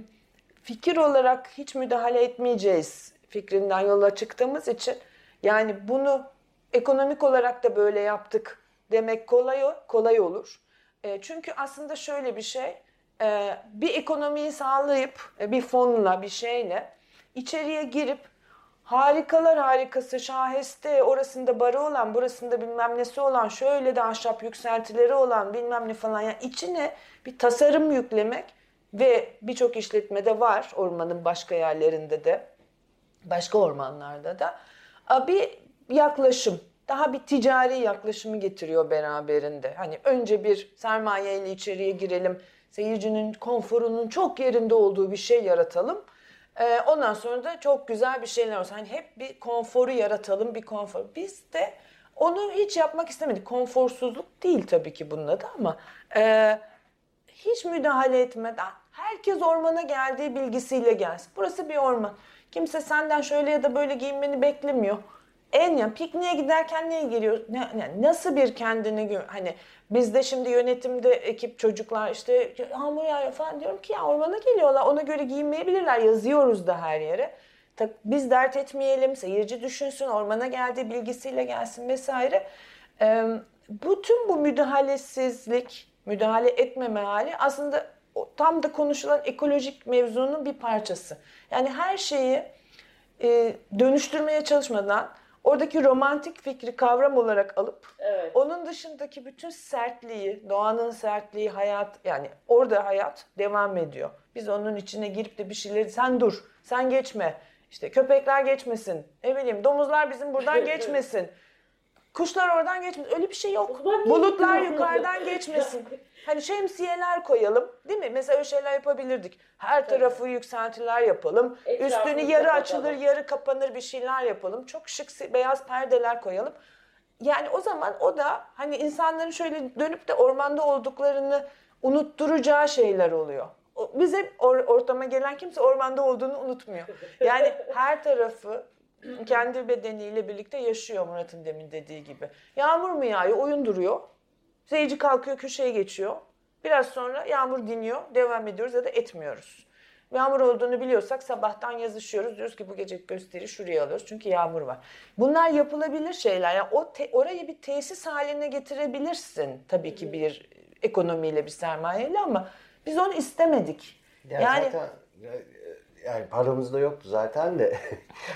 fikir olarak hiç müdahale etmeyeceğiz fikrinden yola çıktığımız için yani bunu ekonomik olarak da böyle yaptık demek kolay kolay olur. E, çünkü aslında şöyle bir şey, e, bir ekonomiyi sağlayıp e, bir fonla bir şeyle içeriye girip harikalar harikası, şaheste, orasında barı olan, burasında bilmem nesi olan, şöyle de ahşap yükseltileri olan bilmem ne falan. Yani içine bir tasarım yüklemek ve birçok işletmede var ormanın başka yerlerinde de, başka ormanlarda da bir yaklaşım, daha bir ticari yaklaşımı getiriyor beraberinde. Hani önce bir sermayeyle içeriye girelim, seyircinin konforunun çok yerinde olduğu bir şey yaratalım. Ee, ondan sonra da çok güzel bir şeyler olsun. Hani hep bir konforu yaratalım, bir konfor. Biz de onu hiç yapmak istemedik. Konforsuzluk değil tabii ki bunun adı ama e, hiç müdahale etmeden herkes ormana geldiği bilgisiyle gelsin. Burası bir orman. Kimse senden şöyle ya da böyle giyinmeni beklemiyor en ya pikniğe giderken neye geliyor? Ne, yani nasıl bir kendini hani bizde şimdi yönetimde ekip çocuklar işte yağmur yağıyor falan diyorum ki ya ormana geliyorlar ona göre giyinmeyebilirler yazıyoruz da her yere. Biz dert etmeyelim, seyirci düşünsün, ormana geldiği bilgisiyle gelsin vesaire. Ee, bütün bu müdahalesizlik, müdahale etmeme hali aslında tam da konuşulan ekolojik mevzunun bir parçası. Yani her şeyi e, dönüştürmeye çalışmadan oradaki romantik fikri kavram olarak alıp evet. onun dışındaki bütün sertliği, doğanın sertliği, hayat yani orada hayat devam ediyor. Biz onun içine girip de bir şeyleri sen dur, sen geçme. İşte köpekler geçmesin. Ne bileyim domuzlar bizim buradan geçmesin. Kuşlar oradan geçmesin. Öyle bir şey yok. Bulutlar yukarıdan geçmesin. Hani şemsiyeler koyalım değil mi? Mesela öyle şeyler yapabilirdik. Her tarafı Tabii. yükseltiler yapalım. Etrafını Üstünü yarı kapatalım. açılır yarı kapanır bir şeyler yapalım. Çok şık beyaz perdeler koyalım. Yani o zaman o da hani insanların şöyle dönüp de ormanda olduklarını unutturacağı şeyler oluyor. Bize or- ortama gelen kimse ormanda olduğunu unutmuyor. Yani her tarafı kendi bedeniyle birlikte yaşıyor Murat'ın demin dediği gibi. Yağmur mu yağıyor, oyun duruyor. Seyirci kalkıyor, köşeye geçiyor. Biraz sonra yağmur diniyor, devam ediyoruz ya da etmiyoruz. Yağmur olduğunu biliyorsak sabahtan yazışıyoruz. Diyoruz ki bu gece gösteri şuraya alıyoruz çünkü yağmur var. Bunlar yapılabilir şeyler. Yani o te, orayı bir tesis haline getirebilirsin tabii ki bir ekonomiyle bir sermayeyle ama biz onu istemedik. Yani, yani zaten yani paramız da yoktu zaten de.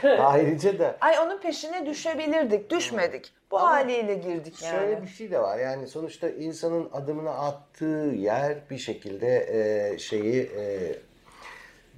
Ayrıca da Ay onun peşine düşebilirdik, düşmedik. Bu Ama haliyle girdik yani. Şöyle bir şey de var. Yani sonuçta insanın adımını attığı yer bir şekilde e, şeyi e,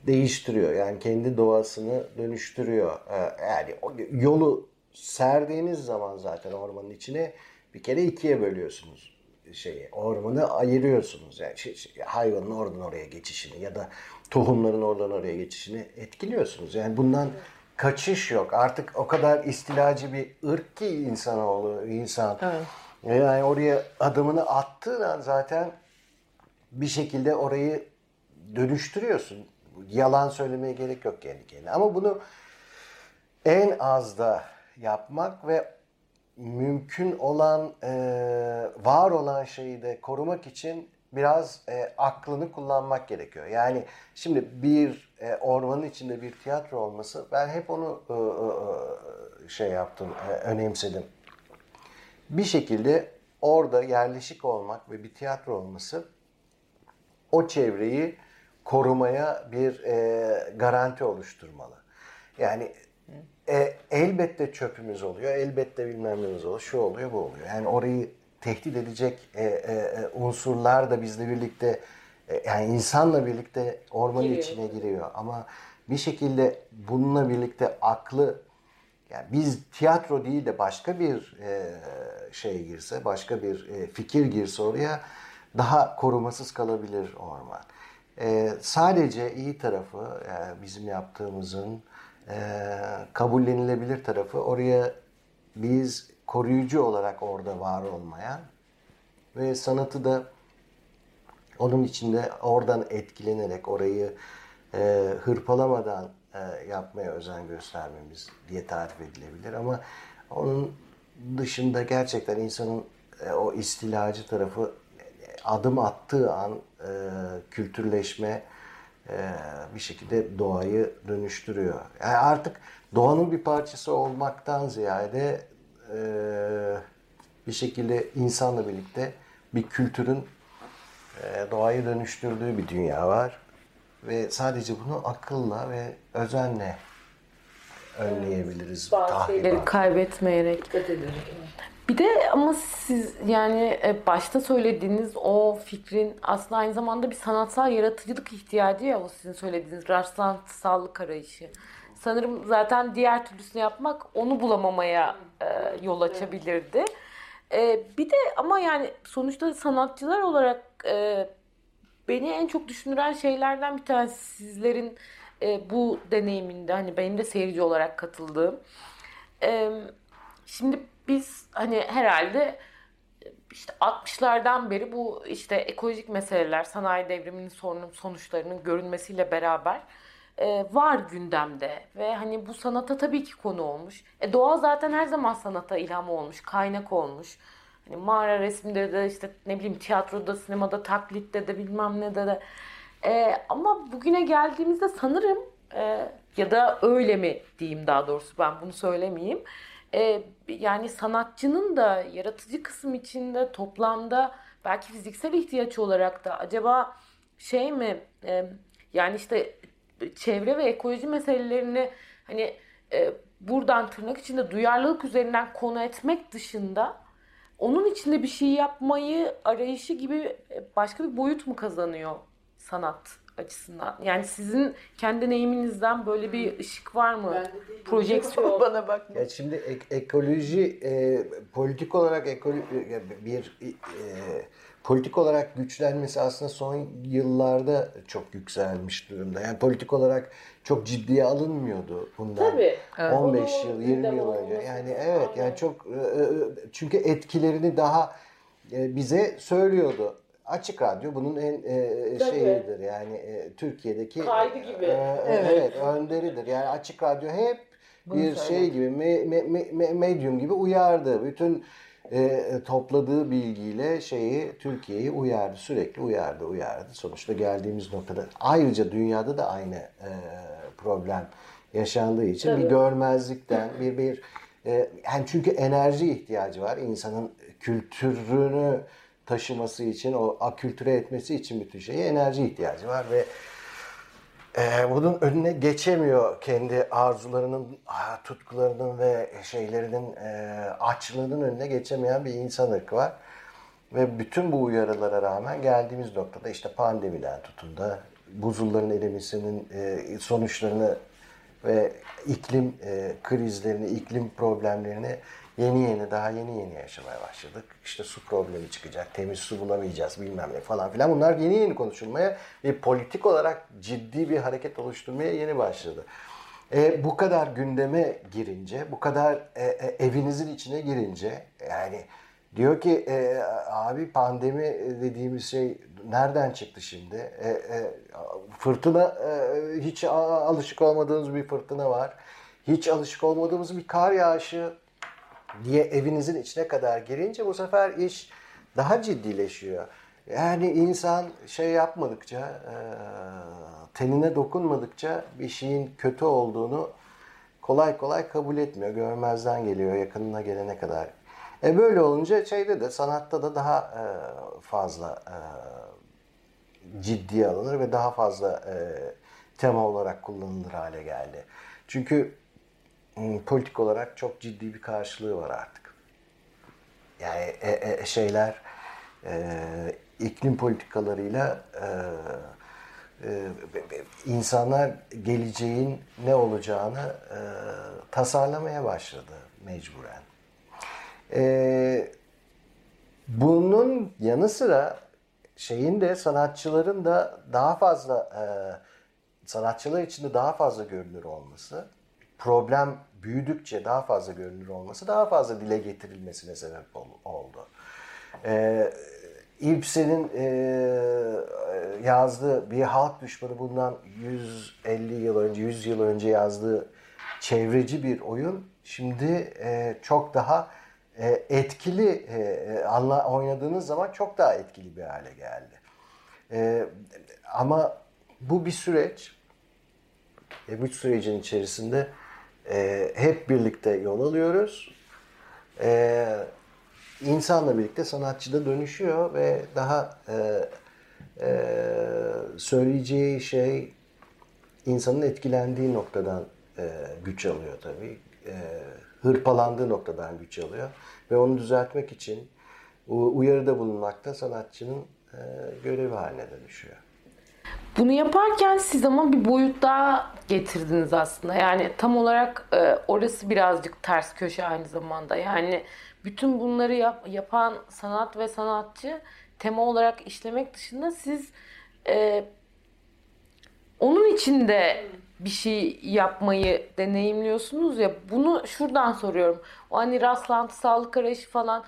değiştiriyor. Yani kendi doğasını dönüştürüyor. E, yani yolu serdiğiniz zaman zaten ormanın içine bir kere ikiye bölüyorsunuz şeyi. Ormanı ayırıyorsunuz. Yani şey, şey, hayvanın oradan oraya geçişini ya da tohumların oradan oraya geçişini etkiliyorsunuz. Yani bundan kaçış yok. Artık o kadar istilacı bir ırk ki insanoğlu, insan. Yani oraya adımını attığın an zaten bir şekilde orayı dönüştürüyorsun. Yalan söylemeye gerek yok kendi kendine. Ama bunu en az da yapmak ve mümkün olan, var olan şeyi de korumak için biraz e, aklını kullanmak gerekiyor. Yani şimdi bir e, ormanın içinde bir tiyatro olması, ben hep onu e, e, şey yaptım, e, önemsedim. Bir şekilde orada yerleşik olmak ve bir tiyatro olması o çevreyi korumaya bir e, garanti oluşturmalı. Yani e, elbette çöpümüz oluyor, elbette bilmem oluyor, şu oluyor, bu oluyor. Yani orayı tehdit edecek e, e, unsurlar da bizle birlikte, e, yani insanla birlikte ormanın Giriyor. içine giriyor. Ama bir şekilde bununla birlikte aklı, yani biz tiyatro değil de başka bir e, şey girse, başka bir e, fikir girse oraya daha korumasız kalabilir orman. E, sadece iyi tarafı, e, bizim yaptığımızın e, kabullenilebilir tarafı oraya biz koruyucu olarak orada var olmaya ve sanatı da onun içinde oradan etkilenerek orayı e, hırpalamadan e, yapmaya özen göstermemiz diye tarif edilebilir. Ama onun dışında gerçekten insanın e, o istilacı tarafı adım attığı an e, kültürleşme e, bir şekilde doğayı dönüştürüyor. Yani artık doğanın bir parçası olmaktan ziyade e, bir şekilde insanla birlikte bir kültürün e, doğayı dönüştürdüğü bir dünya var. Ve sadece bunu akılla ve özenle önleyebiliriz. Bazı tahribat. şeyleri kaybetmeyerek. Bir de ama siz yani e, başta söylediğiniz o fikrin aslında aynı zamanda bir sanatsal yaratıcılık ihtiyacı ya o sizin söylediğiniz rastlantısallık arayışı. Sanırım zaten diğer türlüsünü yapmak onu bulamamaya e, yol açabilirdi. E, bir de ama yani sonuçta sanatçılar olarak e, beni en çok düşündüren şeylerden bir tanesi sizlerin e, bu deneyiminde hani benim de seyirci olarak katıldığım. E, şimdi biz hani herhalde işte 60'lardan beri bu işte ekolojik meseleler, sanayi devriminin sorunun sonuçlarının görünmesiyle beraber e, var gündemde ve hani bu sanata tabii ki konu olmuş. E, doğa zaten her zaman sanata ilham olmuş, kaynak olmuş. Hani mağara resminde de işte ne bileyim tiyatroda, sinemada, taklitte de bilmem ne de de. E, ama bugüne geldiğimizde sanırım e, ya da öyle mi diyeyim daha doğrusu ben bunu söylemeyeyim. E, yani sanatçının da yaratıcı kısım içinde toplamda belki fiziksel ihtiyaç olarak da acaba şey mi e, yani işte çevre ve ekoloji meselelerini hani e, buradan tırnak içinde duyarlılık üzerinden konu etmek dışında onun içinde bir şey yapmayı arayışı gibi e, başka bir boyut mu kazanıyor sanat açısından? Yani sizin kendi deneyiminizden böyle bir ışık var mı? Projeksiyon. Bana bakma. Ya şimdi ek- ekoloji e, politik olarak ekolo e, bir e, politik olarak güçlenmesi aslında son yıllarda çok yükselmiş durumda. Yani politik olarak çok ciddiye alınmıyordu bundan Tabii. 15 Onu yıl 20 gündem yıl önce. Yani evet yani çok e, e, çünkü etkilerini daha e, bize söylüyordu. Açık Radyo bunun en e, Tabii. şeyidir yani e, Türkiye'deki Kaydı gibi. e, evet. önderidir. Yani Açık Radyo hep bir şey gibi me- me- me- me- medyum gibi uyardı. Bütün e, topladığı bilgiyle şeyi Türkiye'yi uyardı. Sürekli uyardı, uyardı. Sonuçta geldiğimiz noktada ayrıca dünyada da aynı e, problem yaşandığı için bir Tabii. görmezlikten bir bir e, yani çünkü enerji ihtiyacı var insanın kültürünü taşıması için o akültüre etmesi için bütün şeye enerji ihtiyacı var ve e, bunun önüne geçemiyor kendi arzularının, tutkularının ve şeylerinin e, açlığının önüne geçemeyen bir insan ırkı var. Ve bütün bu uyarılara rağmen geldiğimiz noktada işte pandemiden tutun da buzulların erimesinin e, sonuçlarını ve iklim e, krizlerini, iklim problemlerini yeni yeni daha yeni yeni yaşamaya başladık. İşte su problemi çıkacak, temiz su bulamayacağız bilmem ne falan filan. Bunlar yeni yeni konuşulmaya ve politik olarak ciddi bir hareket oluşturmaya yeni başladı. E, bu kadar gündeme girince, bu kadar e, e, evinizin içine girince yani diyor ki e, abi pandemi dediğimiz şey nereden çıktı şimdi? E, e, fırtına e, hiç alışık olmadığımız bir fırtına var. Hiç alışık olmadığımız bir kar yağışı diye evinizin içine kadar girince bu sefer iş daha ciddileşiyor. Yani insan şey yapmadıkça, e, tenine dokunmadıkça bir şeyin kötü olduğunu kolay kolay kabul etmiyor. Görmezden geliyor yakınına gelene kadar. E böyle olunca şeyde de sanatta da daha e, fazla e, ciddiye alınır ve daha fazla tema olarak kullanılır hale geldi. Çünkü politik olarak çok ciddi bir karşılığı var artık. Yani e, e, şeyler e, iklim politikalarıyla e, e, insanlar geleceğin ne olacağını e, tasarlamaya başladı mecburen. E, bunun yanı sıra şeyin de sanatçıların da daha fazla e, sanatçılar içinde daha fazla görünür olması, problem büyüdükçe daha fazla görünür olması daha fazla dile getirilmesine sebep oldu. E, İbsen'in e, yazdığı bir halk düşmanı bundan 150 yıl önce, 100 yıl önce yazdığı çevreci bir oyun şimdi e, çok daha e, etkili e, anla, oynadığınız zaman çok daha etkili bir hale geldi. E, ama bu bir süreç. E, bu sürecin içerisinde e, hep birlikte yol alıyoruz. E, insanla birlikte sanatçı da dönüşüyor ve daha e, e, söyleyeceği şey insanın etkilendiği noktadan e, güç alıyor tabii. E, hırpalandığı noktadan güç alıyor. Ve onu düzeltmek için uyarıda bulunmak da sanatçının e, görevi haline dönüşüyor. Bunu yaparken siz ama bir boyut daha getirdiniz aslında. Yani tam olarak e, orası birazcık ters köşe aynı zamanda. Yani bütün bunları yap, yapan sanat ve sanatçı tema olarak işlemek dışında siz e, onun içinde bir şey yapmayı deneyimliyorsunuz ya bunu şuradan soruyorum. O hani rastlantısallık arayışı falan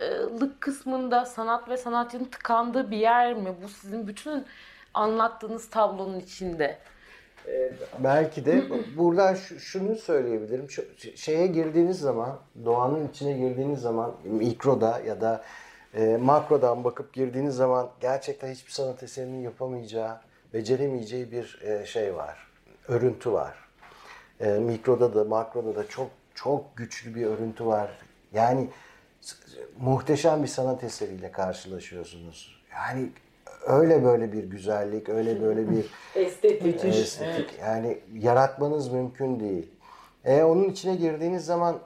yaratıcılık kısmında sanat ve sanatçının tıkandığı bir yer mi? Bu sizin bütün anlattığınız tablonun içinde. Ee, belki de buradan şunu söyleyebilirim. Şeye girdiğiniz zaman, doğanın içine girdiğiniz zaman mikroda ya da e, makrodan bakıp girdiğiniz zaman gerçekten hiçbir sanat eserinin yapamayacağı beceremeyeceği bir e, şey var. Örüntü var. E, mikroda da makroda da çok çok güçlü bir örüntü var. Yani muhteşem bir sanat eseriyle karşılaşıyorsunuz. Yani öyle böyle bir güzellik, öyle böyle bir estetik. estetik. Yani yaratmanız mümkün değil. E, onun içine girdiğiniz zaman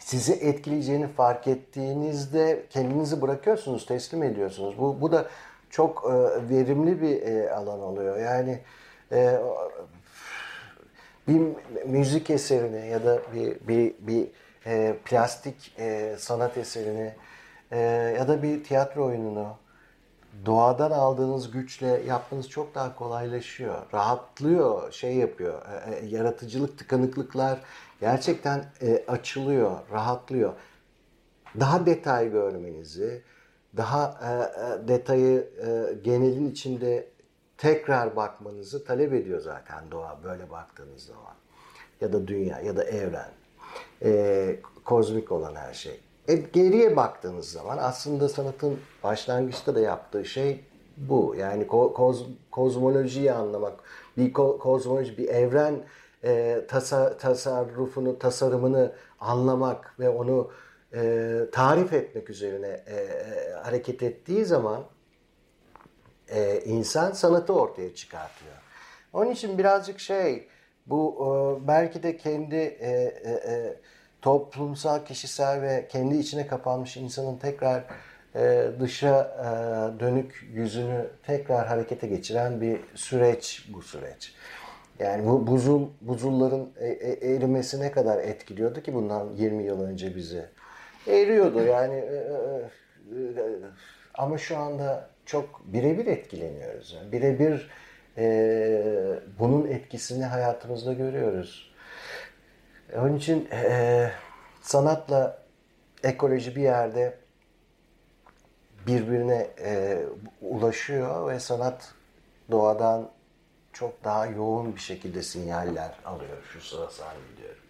sizi etkileyeceğini fark ettiğinizde kendinizi bırakıyorsunuz, teslim ediyorsunuz. Bu, bu da çok e, verimli bir e, alan oluyor. Yani e, bir müzik eserini ya da bir bir bir e, plastik e, sanat eserini e, ya da bir tiyatro oyununu doğadan aldığınız güçle yapmanız çok daha kolaylaşıyor. Rahatlıyor, şey yapıyor. E, e, yaratıcılık, tıkanıklıklar gerçekten e, açılıyor, rahatlıyor. Daha detay görmenizi, daha e, e, detayı e, genelin içinde tekrar bakmanızı talep ediyor zaten doğa böyle baktığınız zaman. Ya da dünya ya da evren. E, kozmik olan her şey. E, geriye baktığınız zaman aslında sanatın başlangıçta da yaptığı şey bu. Yani ko, koz, kozmolojiyi anlamak, bir ko, kozmoloji, bir evren e, tasa, tasarrufunu, tasarımını anlamak ve onu e, tarif etmek üzerine e, e, hareket ettiği zaman e, insan sanatı ortaya çıkartıyor. Onun için birazcık şey bu e, belki de kendi e, e, e, toplumsal, kişisel ve kendi içine kapanmış insanın tekrar e, dışa e, dönük yüzünü tekrar harekete geçiren bir süreç bu süreç. Yani bu buzul buzulların e, e, erimesi ne kadar etkiliyordu ki bundan 20 yıl önce bizi. Eriyordu yani e, e, e, ama şu anda çok birebir etkileniyoruz. Yani birebir e, bunun etkisini hayatımızda görüyoruz. Onun için e, sanatla ekoloji bir yerde birbirine e, ulaşıyor ve sanat doğadan çok daha yoğun bir şekilde sinyaller alıyor şu sıra zannediyorum.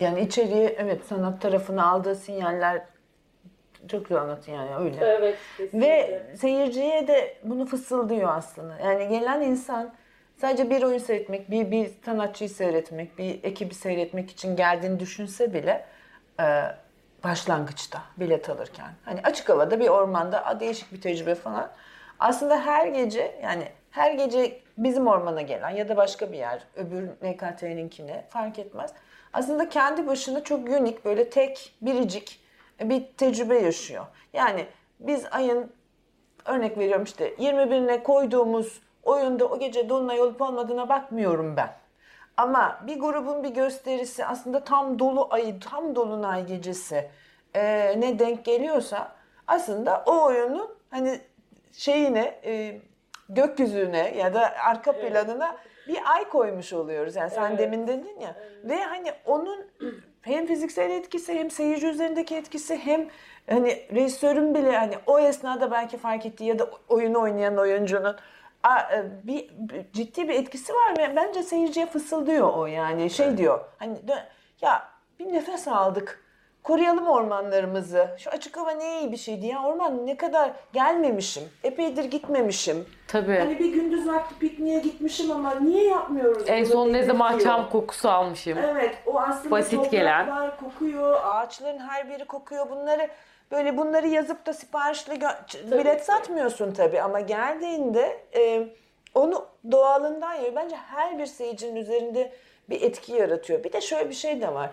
Yani içeriye evet sanat tarafına aldığı sinyaller çok güzel anlatın yani öyle. Evet. Ve seyirciye de bunu fısıldıyor aslında. Yani gelen insan sadece bir oyun seyretmek, bir, bir sanatçıyı seyretmek, bir ekibi seyretmek için geldiğini düşünse bile e, başlangıçta bilet alırken hani açık havada bir ormanda değişik bir tecrübe falan. Aslında her gece yani her gece bizim ormana gelen ya da başka bir yer öbür NKT'ninkine fark etmez. Aslında kendi başına çok unik böyle tek biricik bir tecrübe yaşıyor. Yani biz ayın örnek veriyorum işte 21'ine koyduğumuz oyunda o gece dolunay olup olmadığına bakmıyorum ben. Ama bir grubun bir gösterisi aslında tam dolu ayı, tam dolunay gecesi e, ne denk geliyorsa aslında o oyunun hani şeyine e, gökyüzüne ya da arka planına bir ay koymuş oluyoruz. Yani sen Evet. demin dedin ya. Ve hani onun hem fiziksel etkisi hem seyirci üzerindeki etkisi hem hani rejisörün bile hani o esnada belki fark ettiği ya da oyunu oynayan oyuncunun a- e, bir, ciddi bir etkisi var ve bence seyirciye fısıldıyor o yani. Şey diyor hani ya bir nefes aldık koruyalım ormanlarımızı şu açık hava ne iyi bir şeydi ya orman ne kadar gelmemişim epeydir gitmemişim Tabii. hani bir gündüz vakti pikniğe gitmişim ama niye yapmıyoruz en bunu son ne zaman dedirtiyor. çam kokusu almışım. Evet o aslında Basit gelen. kokuyor, ağaçların her biri kokuyor. Bunları böyle bunları yazıp da siparişle gö- bilet satmıyorsun tabii ama geldiğinde e, onu doğalından yiyor. Bence her bir seyircinin üzerinde bir etki yaratıyor. Bir de şöyle bir şey de var.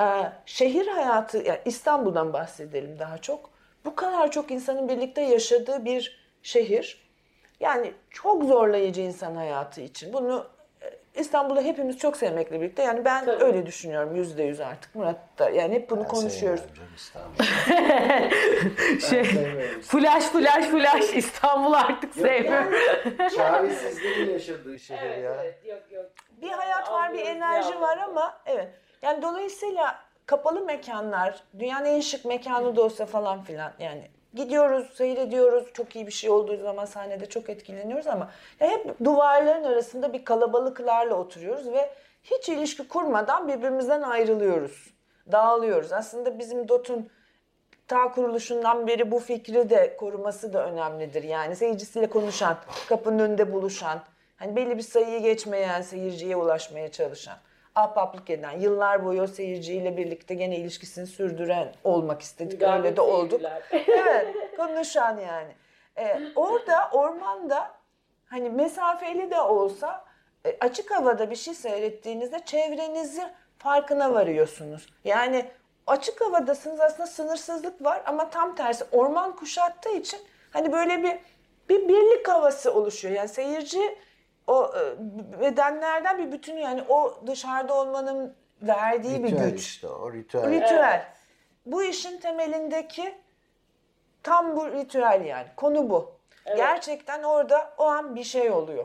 E, şehir hayatı, yani İstanbul'dan bahsedelim daha çok. Bu kadar çok insanın birlikte yaşadığı bir şehir. Yani çok zorlayıcı insan hayatı için. Bunu e, İstanbul'da hepimiz çok sevmekle birlikte. Yani ben Tabii. öyle düşünüyorum yüzde yüz artık Murat da. Yani hep bunu Ben konuşuyoruz. İstanbul'u. şey, flash flash flash İstanbul artık sevmiyorum. Çaresizliğin yaşadığı şehir ya. yok yok. Bir hayat var, bir enerji ne var ama evet. Yani dolayısıyla kapalı mekanlar, dünyanın en şık mekanı da olsa falan filan yani gidiyoruz, seyrediyoruz. Çok iyi bir şey olduğu zaman sahnede çok etkileniyoruz ama hep duvarların arasında bir kalabalıklarla oturuyoruz ve hiç ilişki kurmadan birbirimizden ayrılıyoruz. Dağılıyoruz. Aslında bizim DOT'un ta kuruluşundan beri bu fikri de koruması da önemlidir. Yani seyircisiyle konuşan, kapının önünde buluşan, hani belli bir sayıyı geçmeyen, seyirciye ulaşmaya çalışan, ahbaplık eden, yıllar boyu o seyirciyle birlikte gene ilişkisini sürdüren olmak istedik. Öyle de olduk. evet, konuşan yani. Ee, orada ormanda hani mesafeli de olsa e, açık havada bir şey seyrettiğinizde çevrenizi farkına varıyorsunuz. Yani açık havadasınız aslında sınırsızlık var ama tam tersi orman kuşattığı için hani böyle bir bir birlik havası oluşuyor. Yani seyirci o e, bedenlerden bir bütün yani o dışarıda olmanın verdiği bir Ritüel güç. işte o ritüel. Ritüel. Bu işin temelindeki tam bu ritüel yani. Konu bu. Gerçekten orada o an bir şey oluyor.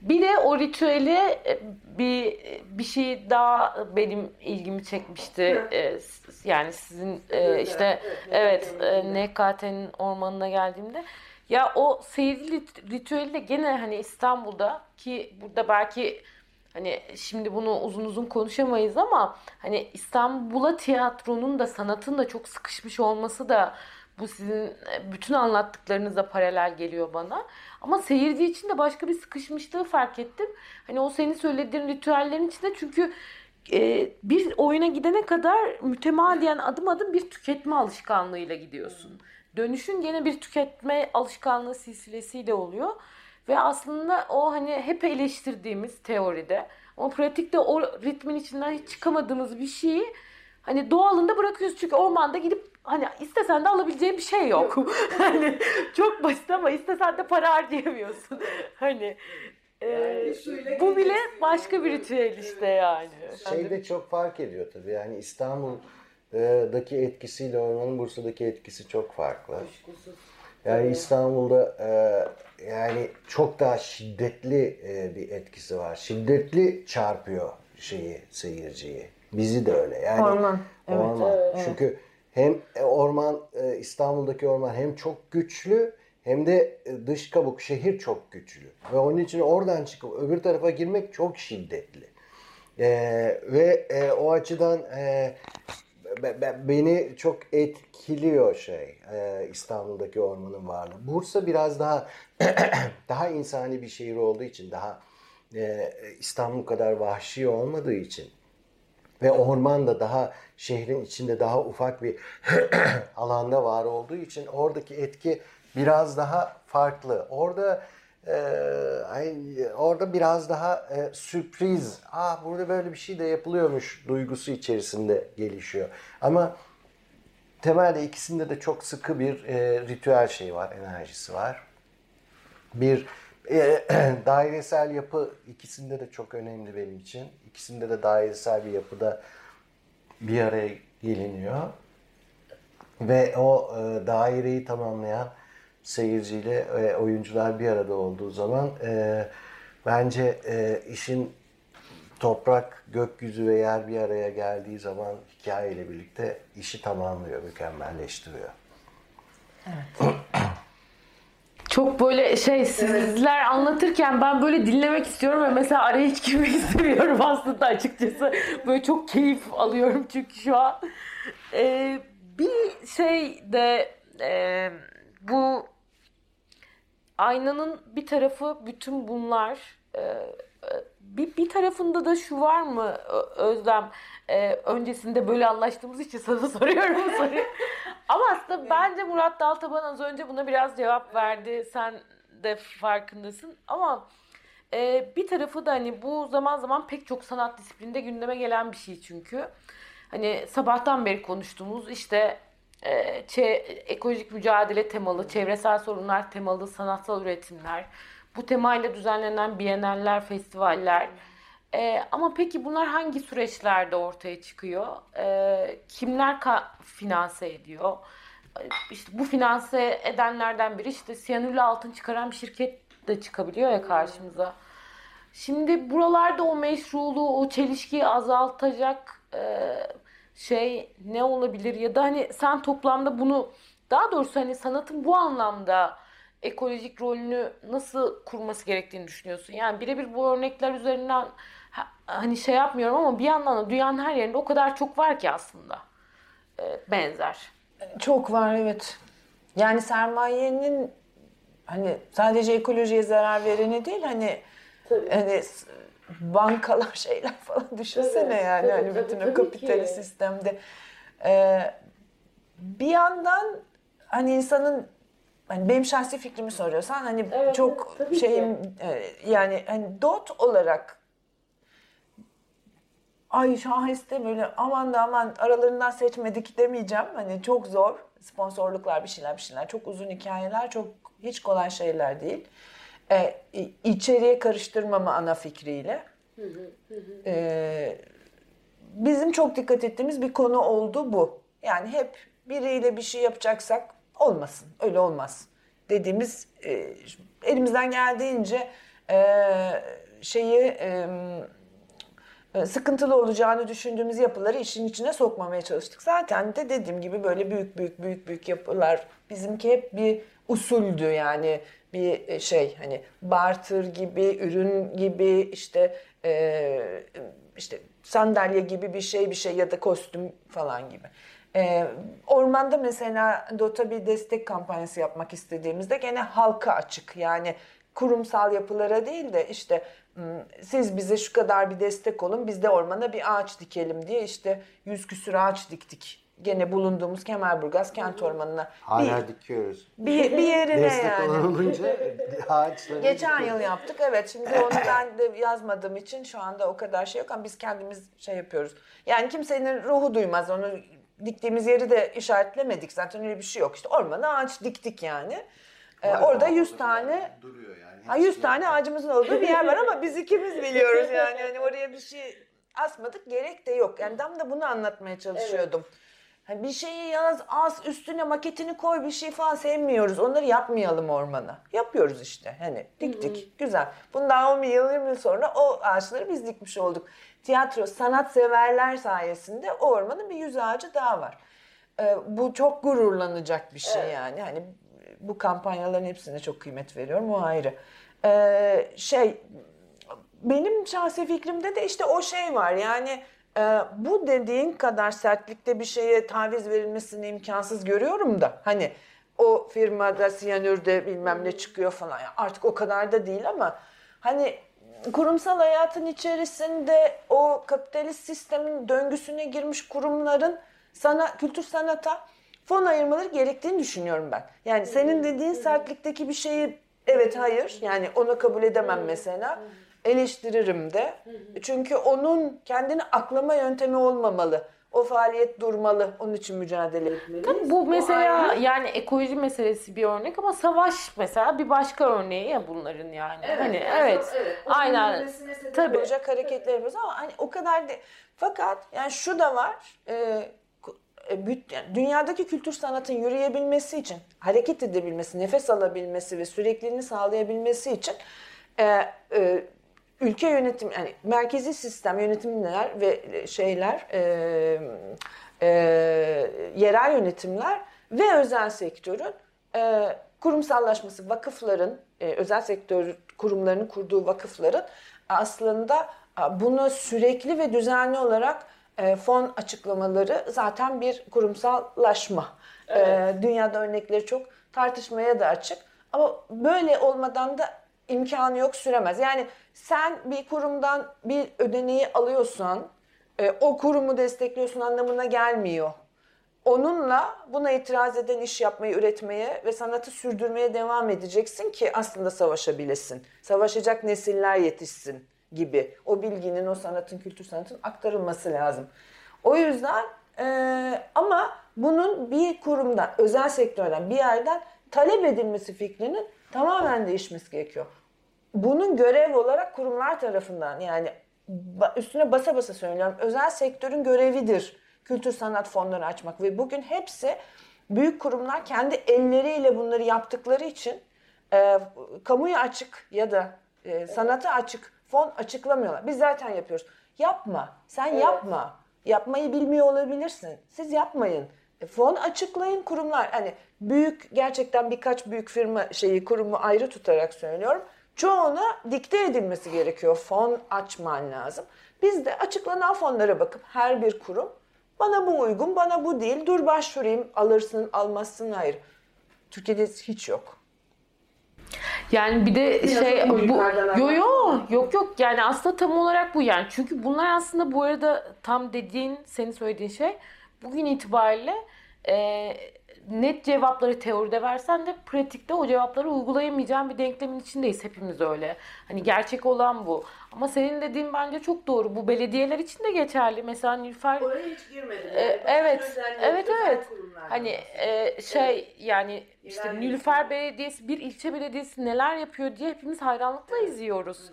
Bir de o ritüeli e, bir bir şey daha benim ilgimi çekmişti. E, s- Yani sizin e, işte evet e, NKT'nin ormanına geldiğimde ya o seyirci lit- ritüeli de gene hani İstanbul'da ki burada belki hani şimdi bunu uzun uzun konuşamayız ama hani İstanbul'a tiyatronun da sanatın da çok sıkışmış olması da bu sizin bütün anlattıklarınızla paralel geliyor bana. Ama seyirci için de başka bir sıkışmışlığı fark ettim. Hani o senin söylediğin ritüellerin içinde çünkü e, bir oyuna gidene kadar mütemadiyen adım adım bir tüketme alışkanlığıyla gidiyorsun. Dönüşün gene bir tüketme alışkanlığı silsilesiyle oluyor. Ve aslında o hani hep eleştirdiğimiz teoride ama pratikte o ritmin içinden hiç çıkamadığımız bir şeyi hani doğalında bırakıyoruz. Çünkü ormanda gidip hani istesen de alabileceğin bir şey yok. hani çok basit ama istesen de para harcayamıyorsun. hani e, bu bile başka bir ritüel işte yani. Şey de çok fark ediyor tabii. Yani İstanbul'daki etkisiyle ormanın Bursa'daki etkisi çok farklı. Yani İstanbul'da e, yani çok daha şiddetli e, bir etkisi var. Şiddetli çarpıyor şeyi seyirciyi. Bizi de öyle. Yani Orman. Evet. Orman. Çünkü hem orman e, İstanbul'daki orman hem çok güçlü hem de dış kabuk şehir çok güçlü. Ve onun için oradan çıkıp öbür tarafa girmek çok şiddetli. E, ve e, o açıdan e, be- be- beni çok etkiliyor şey e, İstanbul'daki ormanın varlığı. Bursa biraz daha daha insani bir şehir olduğu için daha e, İstanbul kadar vahşi olmadığı için ve orman da daha şehrin içinde daha ufak bir alanda var olduğu için oradaki etki biraz daha farklı. Orada e, ay, orada biraz daha e, sürpriz. Aa burada böyle bir şey de yapılıyormuş duygusu içerisinde gelişiyor. Ama temelde ikisinde de çok sıkı bir e, ritüel şey var, enerjisi var. Bir e, dairesel yapı ikisinde de çok önemli benim için. İkisinde de dairesel bir yapıda bir araya geliniyor. Ve o e, daireyi tamamlayan seyirciyle e, oyuncular bir arada olduğu zaman e, bence e, işin toprak, gökyüzü ve yer bir araya geldiği zaman hikayeyle birlikte işi tamamlıyor, mükemmelleştiriyor. Çok böyle şey sizler anlatırken ben böyle dinlemek istiyorum ve mesela araya hiç girmek istemiyorum aslında açıkçası. Böyle çok keyif alıyorum çünkü şu an. Ee, bir şey de e, bu aynanın bir tarafı bütün bunlar e, e, bir, bir tarafında da şu var mı Özlem? E, öncesinde böyle anlaştığımız için sana soruyorum soruyu. Ama aslında bence Murat Daltaban az önce buna biraz cevap verdi. Sen de farkındasın. Ama e, bir tarafı da hani bu zaman zaman pek çok sanat disiplinde gündeme gelen bir şey çünkü. Hani sabahtan beri konuştuğumuz işte ekolojik mücadele temalı, çevresel sorunlar temalı sanatsal üretimler, bu temayla düzenlenen biyeneller, festivaller. E, ama peki bunlar hangi süreçlerde ortaya çıkıyor? E, kimler finanse ediyor? E, İşte bu finanse edenlerden biri işte siyanürlü altın çıkaran bir şirket de çıkabiliyor ya karşımıza. Şimdi buralarda o meşruluğu, o çelişkiyi azaltacak e, şey ne olabilir ya da hani sen toplamda bunu daha doğrusu hani sanatın bu anlamda ekolojik rolünü nasıl kurması gerektiğini düşünüyorsun? Yani birebir bu örnekler üzerinden ha- hani şey yapmıyorum ama bir yandan da dünyanın her yerinde o kadar çok var ki aslında e, benzer. Çok var evet. Yani sermayenin hani sadece ekolojiye zarar vereni değil hani hani s- bankalar şeyler falan düşünsene Tabii, yani tabii, hani tabii, bütün o tabii kapitalist ki. sistemde. Ee, bir yandan hani insanın hani benim şahsi fikrimi soruyorsan hani Evet, çok şeyim e, yani hani dot olarak ay şahiste böyle aman da aman aralarından seçmedik demeyeceğim. Hani çok zor. Sponsorluklar bir şeyler bir şeyler. Çok uzun hikayeler. Çok hiç kolay şeyler değil. İ- içeriye karıştırmama ana fikriyle. Ee, bizim çok dikkat ettiğimiz bir konu oldu bu. Yani hep biriyle bir şey yapacaksak olmasın. Öyle olmaz. Dediğimiz e, elimizden geldiğince e, şeyi e, e, sıkıntılı olacağını düşündüğümüz yapıları işin içine sokmamaya çalıştık. Zaten de dediğim gibi böyle büyük büyük büyük büyük yapılar bizimki hep bir usuldü yani bir e, şey hani barter gibi ürün gibi işte e, işte sandalye gibi bir şey bir şey ya da kostüm falan gibi. E, ormanda mesela DOTA bir destek kampanyası yapmak istediğimizde gene halka açık yani kurumsal yapılara değil de işte "Hmm, siz bize şu kadar bir destek olun biz de ormana bir ağaç dikelim diye işte yüz küsür ağaç diktik gene bulunduğumuz Kemerburgaz kent ormanına Hala bir, dikiyoruz. bir, bir yerine Destek yani. olan olunca ağaçları Geçen dikiyoruz. yıl yaptık evet şimdi onu ben de yazmadığım için şu anda o kadar şey yok ama biz kendimiz şey yapıyoruz. Yani kimsenin ruhu duymaz onu diktiğimiz yeri de işaretlemedik zaten öyle bir şey yok işte ormana ağaç diktik yani. Ee, orada ama 100 orada tane duruyor yani. Ha 100 Hepsi tane ağacımızın olduğu bir yer var ama biz ikimiz biliyoruz yani. Hani oraya bir şey asmadık gerek de yok. Yani tam da bunu anlatmaya çalışıyordum. Bir şeyi yaz, az, üstüne maketini koy bir şey falan sevmiyoruz. Onları yapmayalım ormana. Yapıyoruz işte. Hani diktik. Güzel. Bundan 10 yıl 20 yıl sonra o ağaçları biz dikmiş olduk. Tiyatro, sanat severler sayesinde o ormanın bir yüz ağacı daha var. Ee, bu çok gururlanacak bir şey yani. Hani bu kampanyaların hepsine çok kıymet veriyorum o ayrı. Ee, şey benim şahsi fikrimde de işte o şey var yani e, bu dediğin kadar sertlikte bir şeye taviz verilmesini imkansız görüyorum da. Hani o firmada siyanürde bilmem ne çıkıyor falan. Ya artık o kadar da değil ama hani kurumsal hayatın içerisinde o kapitalist sistemin döngüsüne girmiş kurumların sana kültür sanata fon ayırmaları gerektiğini düşünüyorum ben. Yani senin dediğin sertlikteki bir şeyi evet hayır yani onu kabul edemem mesela. Eleştiririm de. Çünkü onun kendini aklama yöntemi olmamalı. O faaliyet durmalı. Onun için mücadele etmeliyiz. Tabii bu mesela ayrı. yani ekoloji meselesi bir örnek ama savaş mesela bir başka örneği ya bunların yani. hani evet. Onun Aynen. Tabii. olacak hareketler yapıyoruz ama hani o kadar de fakat yani şu da var. E, e, dünyadaki kültür sanatın yürüyebilmesi için, hareket edebilmesi, nefes alabilmesi ve sürekliliğini sağlayabilmesi için e, e, ülke yönetim yani merkezi sistem yönetimler ve şeyler e, e, yerel yönetimler ve özel sektörün e, kurumsallaşması, vakıfların, e, özel sektör kurumlarının kurduğu vakıfların aslında e, bunu sürekli ve düzenli olarak e, fon açıklamaları zaten bir kurumsallaşma. E, dünyada örnekleri çok tartışmaya da açık. Ama böyle olmadan da imkanı yok süremez. Yani sen bir kurumdan bir ödeneği alıyorsan e, o kurumu destekliyorsun anlamına gelmiyor. Onunla buna itiraz eden iş yapmayı, üretmeye ve sanatı sürdürmeye devam edeceksin ki aslında savaşabilesin. Savaşacak nesiller yetişsin gibi. O bilginin, o sanatın, kültür sanatın aktarılması lazım. O yüzden e, ama bunun bir kurumdan, özel sektörden, bir yerden talep edilmesi fikrinin tamamen değişmesi gerekiyor. Bunun görev olarak kurumlar tarafından yani üstüne basa basa söylüyorum. Özel sektörün görevidir kültür sanat fonları açmak ve bugün hepsi büyük kurumlar kendi elleriyle bunları yaptıkları için e, kamuya açık ya da e, sanata açık fon açıklamıyorlar. Biz zaten yapıyoruz. Yapma. Sen yapma. Yapmayı bilmiyor olabilirsin. Siz yapmayın. E, Fon açıklayın kurumlar. Hani büyük gerçekten birkaç büyük firma şeyi kurumu ayrı tutarak söylüyorum. Çoğuna dikte edilmesi gerekiyor. Fon açman lazım. Biz de açıklanan fonlara bakıp her bir kurum bana bu uygun, bana bu değil. Dur başvurayım, alırsın, almazsın ayrı. Türkiye'de hiç yok. Yani bir de şey bu yo yo yok yok yani aslında tam olarak bu yani. Çünkü bunlar aslında bu arada tam dediğin senin söylediğin şey bugün itibariyle e, net cevapları teoride versen de pratikte o cevapları uygulayamayacağın bir denklemin içindeyiz hepimiz öyle. Hani gerçek olan bu. Ama senin dediğin bence çok doğru. Bu belediyeler için de geçerli. Mesela Nilüfer Oraya hiç girmedim. E, evet, evet, evet. Hani e, şey yani işte İlerleyin. Nilüfer Belediyesi bir ilçe belediyesi neler yapıyor diye hepimiz hayranlıkla izliyoruz.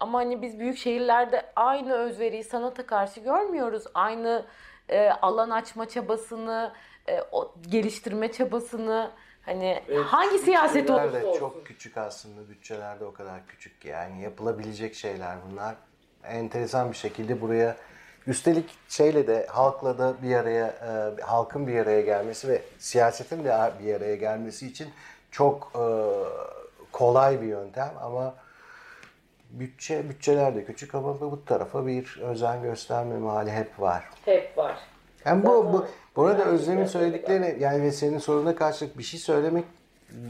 Ama hani biz büyük şehirlerde aynı özveriyi sanata karşı görmüyoruz. Aynı e, alan açma çabasını, e, o geliştirme çabasını hani hangi siyaset olursa olsun. çok küçük aslında. Bütçeler de o kadar küçük ki. Yani yapılabilecek şeyler bunlar. Enteresan bir şekilde buraya üstelik şeyle de halkla da bir araya e, halkın bir araya gelmesi ve siyasetin de bir araya gelmesi için çok e, kolay bir yöntem ama bütçe bütçeler de küçük ama bu tarafa bir özen gösterme hali hep var. Hep var. Yani bu, bu burada Özlem'in söylediklerine yani ve senin soruna karşılık bir şey söylemek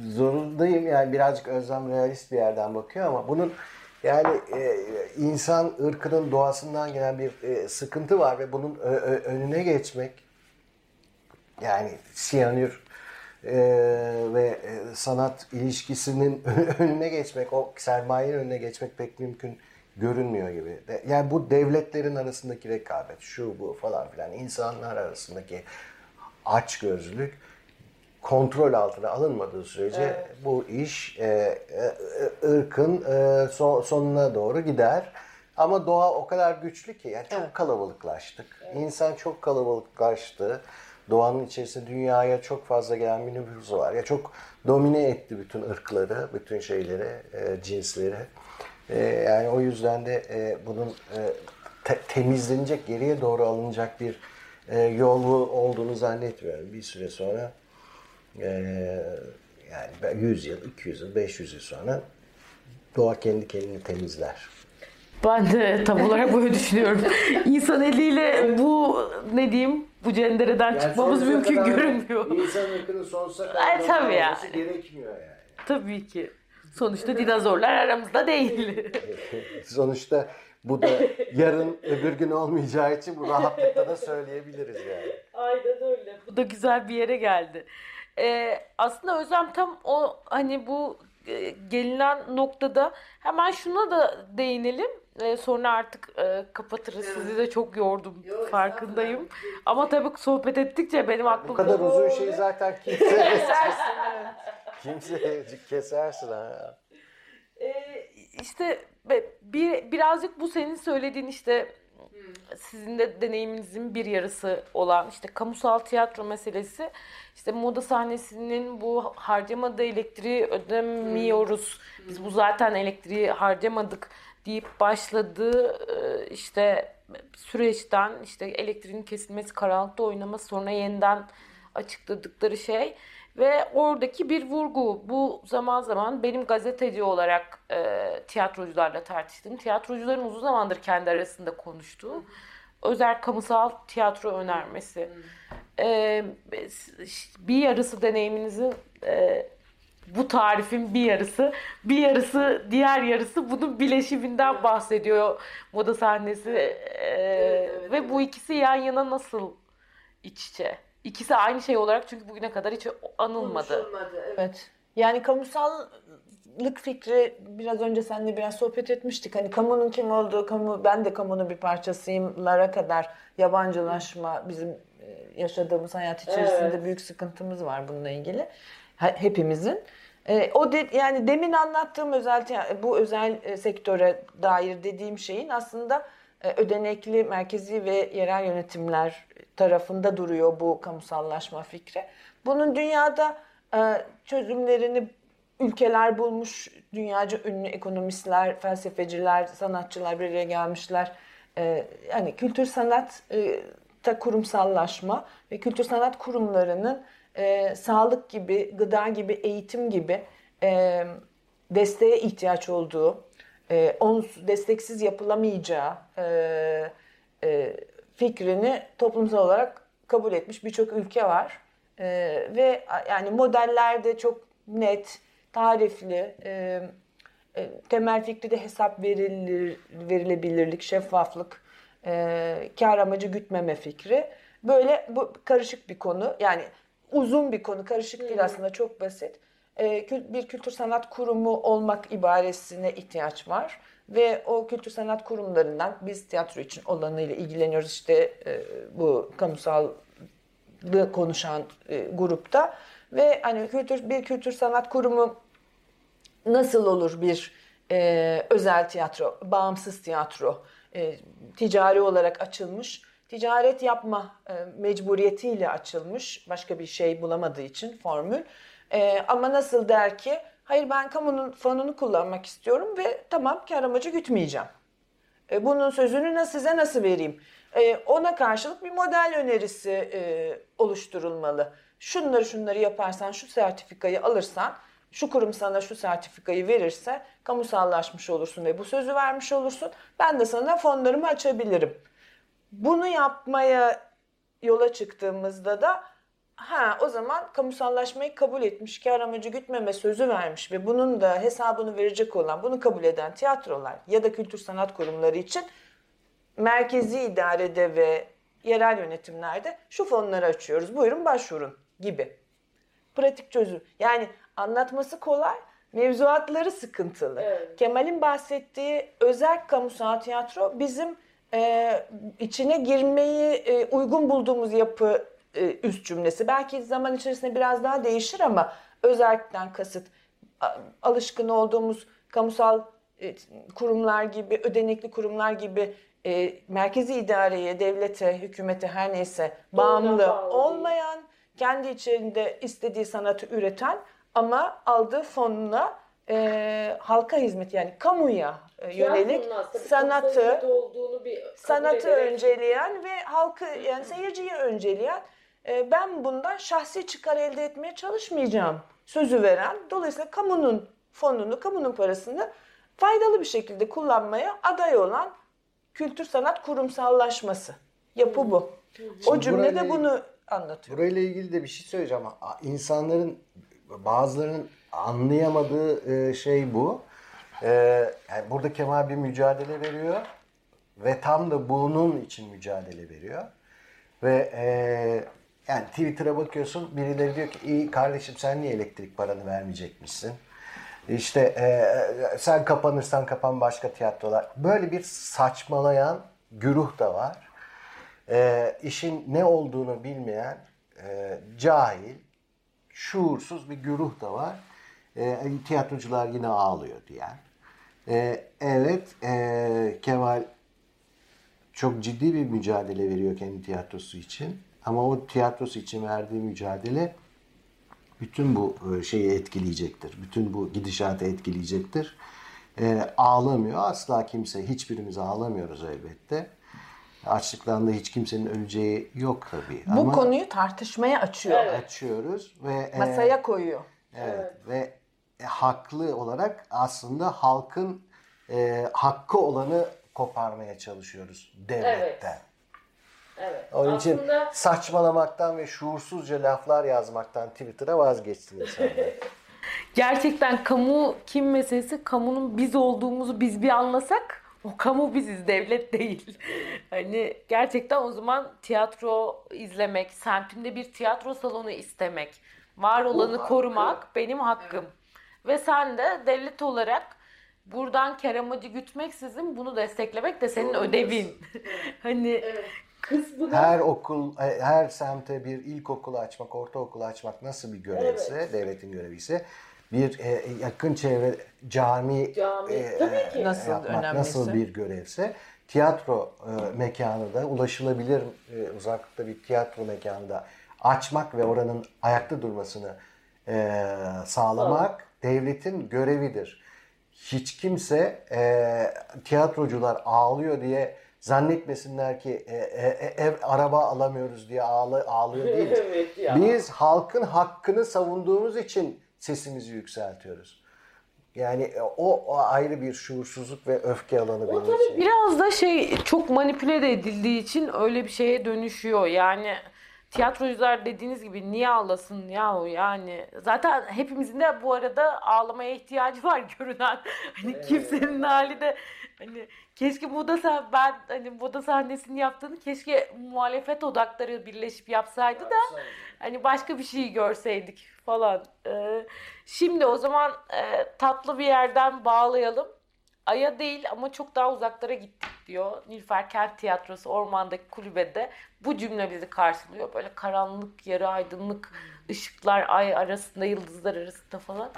zorundayım. Yani birazcık Özlem realist bir yerden bakıyor ama bunun yani e, insan ırkının doğasından gelen bir e, sıkıntı var ve bunun ö- ö- önüne geçmek yani siyanür e, ve e, sanat ilişkisinin önüne geçmek, o sermayenin önüne geçmek pek mümkün görünmüyor gibi. Yani bu devletlerin arasındaki rekabet, şu bu falan filan, insanlar arasındaki açgözlülük kontrol altına alınmadığı sürece evet. bu iş e, e, ırkın e, son, sonuna doğru gider. Ama doğa o kadar güçlü ki yani çok evet. kalabalıklaştık. Evet. İnsan çok kalabalıklaştı. Doğanın içerisinde dünyaya çok fazla gelen bir nüfusu var. Ya çok domine etti bütün ırkları, bütün şeyleri, e, cinsleri. E, yani o yüzden de e, bunun e, te- temizlenecek, geriye doğru alınacak bir e, yolu olduğunu zannetmiyorum. Bir süre sonra e, yani 100 yıl, 200 yıl, 500 yıl sonra doğa kendi kendini temizler. Ben de tam olarak böyle düşünüyorum. İnsan eliyle bu ne diyeyim bu cendereden yani çıkmamız mümkün görünmüyor. İnsan ırkının sonsuza kadar e, tabii yani. gerekmiyor yani. Tabii ki. Sonuçta dinozorlar aramızda değil. Sonuçta bu da yarın öbür gün olmayacağı için bu rahatlıkla da söyleyebiliriz yani. Aynen öyle. Bu da güzel bir yere geldi. Ee, aslında Özlem tam o hani bu e, gelinen noktada hemen şuna da değinelim. E, sonra artık e, kapatırız. Evet. Sizi de çok yordum. Yok, farkındayım. Ama tabii sohbet ettikçe benim aklım... Bu kadar uzun şey zaten kimse kesersin. kimse kesersin ha. E, işte bir birazcık bu senin söylediğin işte sizin de deneyiminizin bir yarısı olan işte kamusal tiyatro meselesi işte moda sahnesinin bu harcamadığı elektriği ödemiyoruz. Biz bu zaten elektriği harcamadık deyip başladığı e, işte süreçten işte elektriğin kesilmesi, karanlıkta oynaması sonra yeniden açıkladıkları şey ve oradaki bir vurgu bu zaman zaman benim gazeteci olarak e, tiyatrocularla tartıştığım, tiyatrocuların uzun zamandır kendi arasında konuştuğu özel kamusal tiyatro önermesi. E, bir yarısı deneyiminizin e, bu tarifin bir yarısı, bir yarısı diğer yarısı bunun bileşiminden bahsediyor moda sahnesi ee, evet, evet, ve evet. bu ikisi yan yana nasıl iç içe? İkisi aynı şey olarak çünkü bugüne kadar hiç anılmadı. Konuşulmadı. Evet. Yani kamusallık fikri biraz önce seninle biraz sohbet etmiştik. Hani kamunun kim olduğu, kamu ben de kamunun bir parçasıyımlara kadar yabancılaşma bizim e, yaşadığımız hayat içerisinde evet. büyük sıkıntımız var bununla ilgili. Hepimizin. E, o de, yani demin anlattığım özel bu özel e, sektöre dair dediğim şeyin aslında ödenekli merkezi ve yerel yönetimler tarafında duruyor bu kamusallaşma fikri. Bunun dünyada e, çözümlerini ülkeler bulmuş, dünyaca ünlü ekonomistler, felsefeciler, sanatçılar bir araya gelmişler. E, yani kültür sanat e, ta kurumsallaşma ve kültür sanat kurumlarının e, sağlık gibi, gıda gibi, eğitim gibi e, desteğe ihtiyaç olduğu, e, onsuz, desteksiz yapılamayacağı e, e, fikrini toplumsal olarak kabul etmiş birçok ülke var. E, ve yani modeller de çok net, tarifli, e, e, temel fikri de hesap verilir, verilebilirlik, şeffaflık, e, kar amacı gütmeme fikri. Böyle bu karışık bir konu. Yani uzun bir konu, karışık değil aslında çok basit. E, bir kültür sanat kurumu olmak ibaresine ihtiyaç var. Ve o kültür sanat kurumlarından biz tiyatro için olanıyla ilgileniyoruz işte e, bu kamusal konuşan e, grupta ve hani kültür bir kültür sanat kurumu nasıl olur bir e, özel tiyatro, bağımsız tiyatro, e, ticari olarak açılmış ticaret yapma e, mecburiyetiyle açılmış başka bir şey bulamadığı için formül. E, ama nasıl der ki hayır ben kamunun fonunu kullanmak istiyorum ve tamam kar amacı gütmeyeceğim. E, bunun sözünü nasıl size nasıl vereyim? E, ona karşılık bir model önerisi e, oluşturulmalı. Şunları şunları yaparsan şu sertifikayı alırsan şu kurum sana şu sertifikayı verirse kamusallaşmış olursun ve bu sözü vermiş olursun. Ben de sana fonlarımı açabilirim. Bunu yapmaya yola çıktığımızda da ha o zaman kamusallaşmayı kabul etmiş, kar amacı gütmeme sözü vermiş ve bunun da hesabını verecek olan, bunu kabul eden tiyatrolar ya da kültür sanat kurumları için merkezi idarede ve yerel yönetimlerde şu fonları açıyoruz. Buyurun başvurun gibi. Pratik çözüm. Yani anlatması kolay, mevzuatları sıkıntılı. Evet. Kemal'in bahsettiği özel kamusal tiyatro bizim e, içine girmeyi e, uygun bulduğumuz yapı e, üst cümlesi. Belki zaman içerisinde biraz daha değişir ama özellikten kasıt alışkın olduğumuz kamusal e, kurumlar gibi, ödenekli kurumlar gibi e, merkezi idareye, devlete, hükümete her neyse Doğrudan bağımlı bağlı olmayan, kendi içinde istediği sanatı üreten ama aldığı fonuna e, halka hizmet yani kamuya e, yönelik sanatı olduğunu bir sanatı önceleyen ve halkı yani seyirciyi önceleyen ben bundan şahsi çıkar elde etmeye çalışmayacağım sözü veren dolayısıyla kamunun fonunu, kamunun parasını faydalı bir şekilde kullanmaya aday olan kültür sanat kurumsallaşması. Yapı bu. O cümlede burayla- bunu anlatıyor. Burayla ilgili de bir şey söyleyeceğim. İnsanların bazılarının anlayamadığı e, şey bu. E, yani burada Kemal bir mücadele veriyor ve tam da bunun için mücadele veriyor. Ve e, yani Twitter'a bakıyorsun birileri diyor ki iyi kardeşim sen niye elektrik paranı vermeyecekmişsin? İşte e, sen kapanırsan kapan başka tiyatrolar. Böyle bir saçmalayan güruh da var. E, işin ne olduğunu bilmeyen e, cahil, şuursuz bir güruh da var. E, tiyatrocular yine ağlıyor diyen. E, evet e, Kemal çok ciddi bir mücadele veriyor kendi tiyatrosu için. Ama o tiyatrosu için verdiği mücadele bütün bu e, şeyi etkileyecektir. Bütün bu gidişatı etkileyecektir. E, ağlamıyor. Asla kimse, hiçbirimiz ağlamıyoruz elbette. Açlıktan da hiç kimsenin öleceği yok tabii. Bu Ama konuyu tartışmaya açıyor. açıyoruz ve e, Masaya koyuyor. Evet, ve e, haklı olarak aslında halkın e, hakkı olanı koparmaya çalışıyoruz devletten. Evet. Onun için Aslında saçmalamaktan ve şuursuzca laflar yazmaktan Twitter'a vazgeçsin insanlar. gerçekten kamu kim meselesi kamunun biz olduğumuzu biz bir anlasak o kamu biziz devlet değil. hani gerçekten o zaman tiyatro izlemek, semtinde bir tiyatro salonu istemek, var olanı hakkı. korumak benim hakkım. Ve sen de devlet olarak buradan kar amacı gütmeksizin bunu desteklemek de senin ödevin. hani kısmını her okul, e, her semte bir ilkokul açmak, ortaokul açmak nasıl bir görevse, devletin görevi ise bir e, yakın çevre cami, Cami, e, tabii ki. e, Nasıl yapmak önemliyse. nasıl bir görevse tiyatro e, mekanı da ulaşılabilir e, uzaklıkta bir tiyatro mekanı da açmak ve oranın ayakta durmasını e, sağlamak devletin görevidir. Hiç kimse e, tiyatrocular ağlıyor diye zannetmesinler ki e, e, e, ev araba alamıyoruz diye ağla, ağlıyor değiliz. Evet ya. Biz halkın hakkını savunduğumuz için sesimizi yükseltiyoruz. Yani e, o, o ayrı bir şuursuzluk ve öfke alanı benim için. Biraz da şey çok manipüle de edildiği için öyle bir şeye dönüşüyor. Yani tiyatrocular dediğiniz gibi niye ağlasın yahu yani. Zaten hepimizin de bu arada ağlamaya ihtiyacı var görünen. Hani kimsenin hali de hani keşke moda sah ben hani moda sahnesini yaptığını keşke muhalefet odakları birleşip yapsaydı da hani başka bir şey görseydik falan. Ee, şimdi o zaman e, tatlı bir yerden bağlayalım. Ay'a değil ama çok daha uzaklara gittik diyor. Nilüfer Kent Tiyatrosu ormandaki kulübede bu cümle bizi karşılıyor. Böyle karanlık, yarı aydınlık ışıklar ay arasında, yıldızlar arasında falan.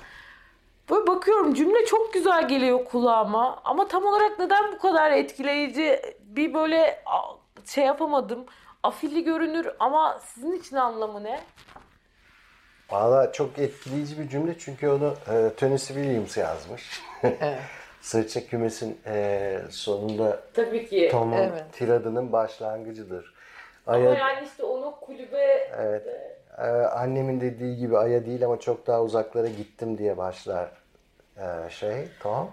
Böyle bakıyorum cümle çok güzel geliyor kulağıma ama tam olarak neden bu kadar etkileyici bir böyle şey yapamadım. Afilli görünür ama sizin için anlamı ne? Valla çok etkileyici bir cümle çünkü onu e, Tennessee Williams yazmış. Sırça kümesin e, sonunda Tabii ki. Tom'un Evet. tiradının başlangıcıdır. Ama Aya, yani işte onu kulübe evet, e, annemin dediği gibi aya değil ama çok daha uzaklara gittim diye başlar e, şey Tom.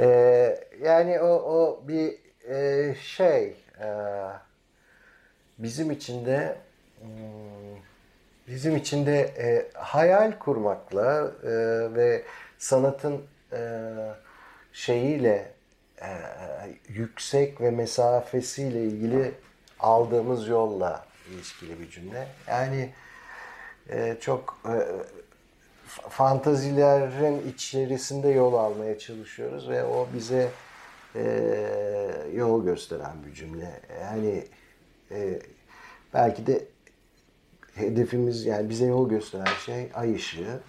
E, yani o, o bir e, şey e, bizim içinde hmm, bizim içinde e, hayal kurmakla e, ve sanatın e, şeyiyle e, yüksek ve mesafesiyle ilgili aldığımız yolla ilişkili bir cümle. Yani e, çok e, fantazilerin içerisinde yol almaya çalışıyoruz ve o bize e, yol gösteren bir cümle. Yani e, belki de hedefimiz yani bize yol gösteren şey ay ışığı.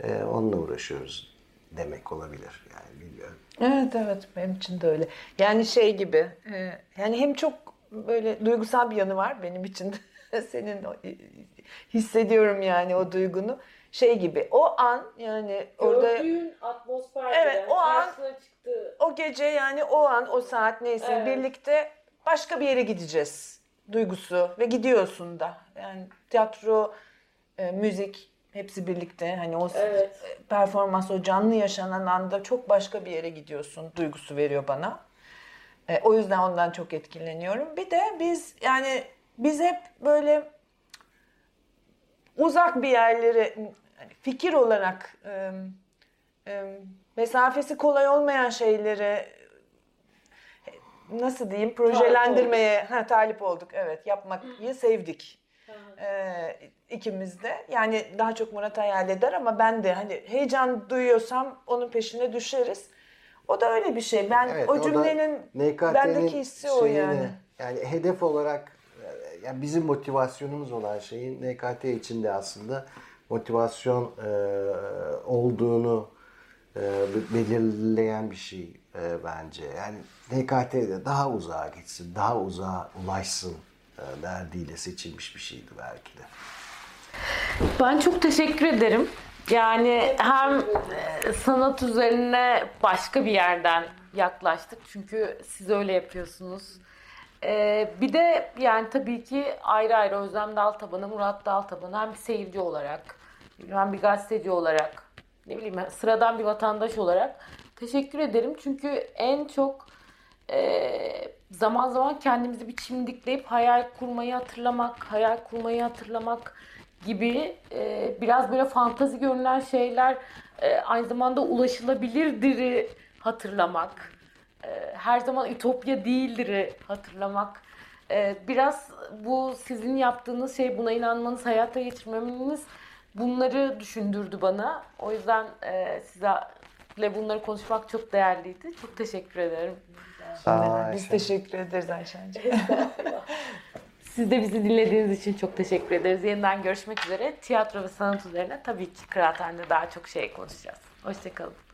E, onunla uğraşıyoruz demek olabilir. Yani bilmiyorum. Evet evet benim için de öyle. Yani şey gibi e, yani hem çok böyle duygusal bir yanı var benim için de senin e, hissediyorum yani o duygunu. Şey gibi o an yani orada Gördüğün atmosfer Evet, o an- çıktı. o gece yani o an o saat neyse Evet. birlikte başka bir yere gideceğiz duygusu ve gidiyorsun da. Yani tiyatro, e, müzik hepsi birlikte hani o Evet. performans o canlı yaşanan anda çok başka bir yere gidiyorsun duygusu veriyor bana. E, o yüzden ondan çok etkileniyorum. Bir de biz yani biz hep böyle uzak bir yerlere hani fikir olarak e, e, mesafesi kolay olmayan şeylere e, nasıl diyeyim projelendirmeye ha, talip olduk. Evet yapmayı sevdik. Ee, ikimiz de. Yani daha çok Murat hayal eder ama ben de hani heyecan duyuyorsam onun peşine düşeriz. O da öyle bir şey. Ben Evet, o cümlenin NKT'nin bendeki hissi o yani. Yani hedef olarak yani bizim motivasyonumuz olan şeyin NKT içinde aslında motivasyon e, olduğunu e, be- belirleyen bir şey e, bence. Yani NKT'de daha uzağa gitsin, daha uzağa ulaşsın e, derdiyle seçilmiş bir şeydi belki de. Ben çok teşekkür ederim. Yani hem e, sanat üzerine başka bir yerden yaklaştık. Çünkü siz öyle yapıyorsunuz. E, bir de yani tabii ki ayrı ayrı Özlem Daltaban'a, Murat Daltaban'a hem bir seyirci olarak, hem bir gazeteci olarak, ne bileyim sıradan bir vatandaş olarak teşekkür ederim. Çünkü en çok e, zaman zaman kendimizi bir çimdikleyip hayal kurmayı hatırlamak, hayal kurmayı hatırlamak gibi e, biraz böyle fantazi görünen şeyler e, aynı zamanda ulaşılabilirdir'i hatırlamak, her zaman ütopya değildir'i hatırlamak. E, biraz bu sizin yaptığınız şey, buna inanmanız, hayata geçirmemeniz bunları düşündürdü bana. O yüzden e, sizle bunları konuşmak çok değerliydi. Çok teşekkür ederim. Sağ Biz teşekkür ederiz Ayşen'cim. Siz de bizi dinlediğiniz için çok teşekkür ederiz. Yeniden görüşmek üzere. Tiyatro ve sanat üzerine tabii ki Kıraathane'de daha çok şey konuşacağız. Hoşçakalın.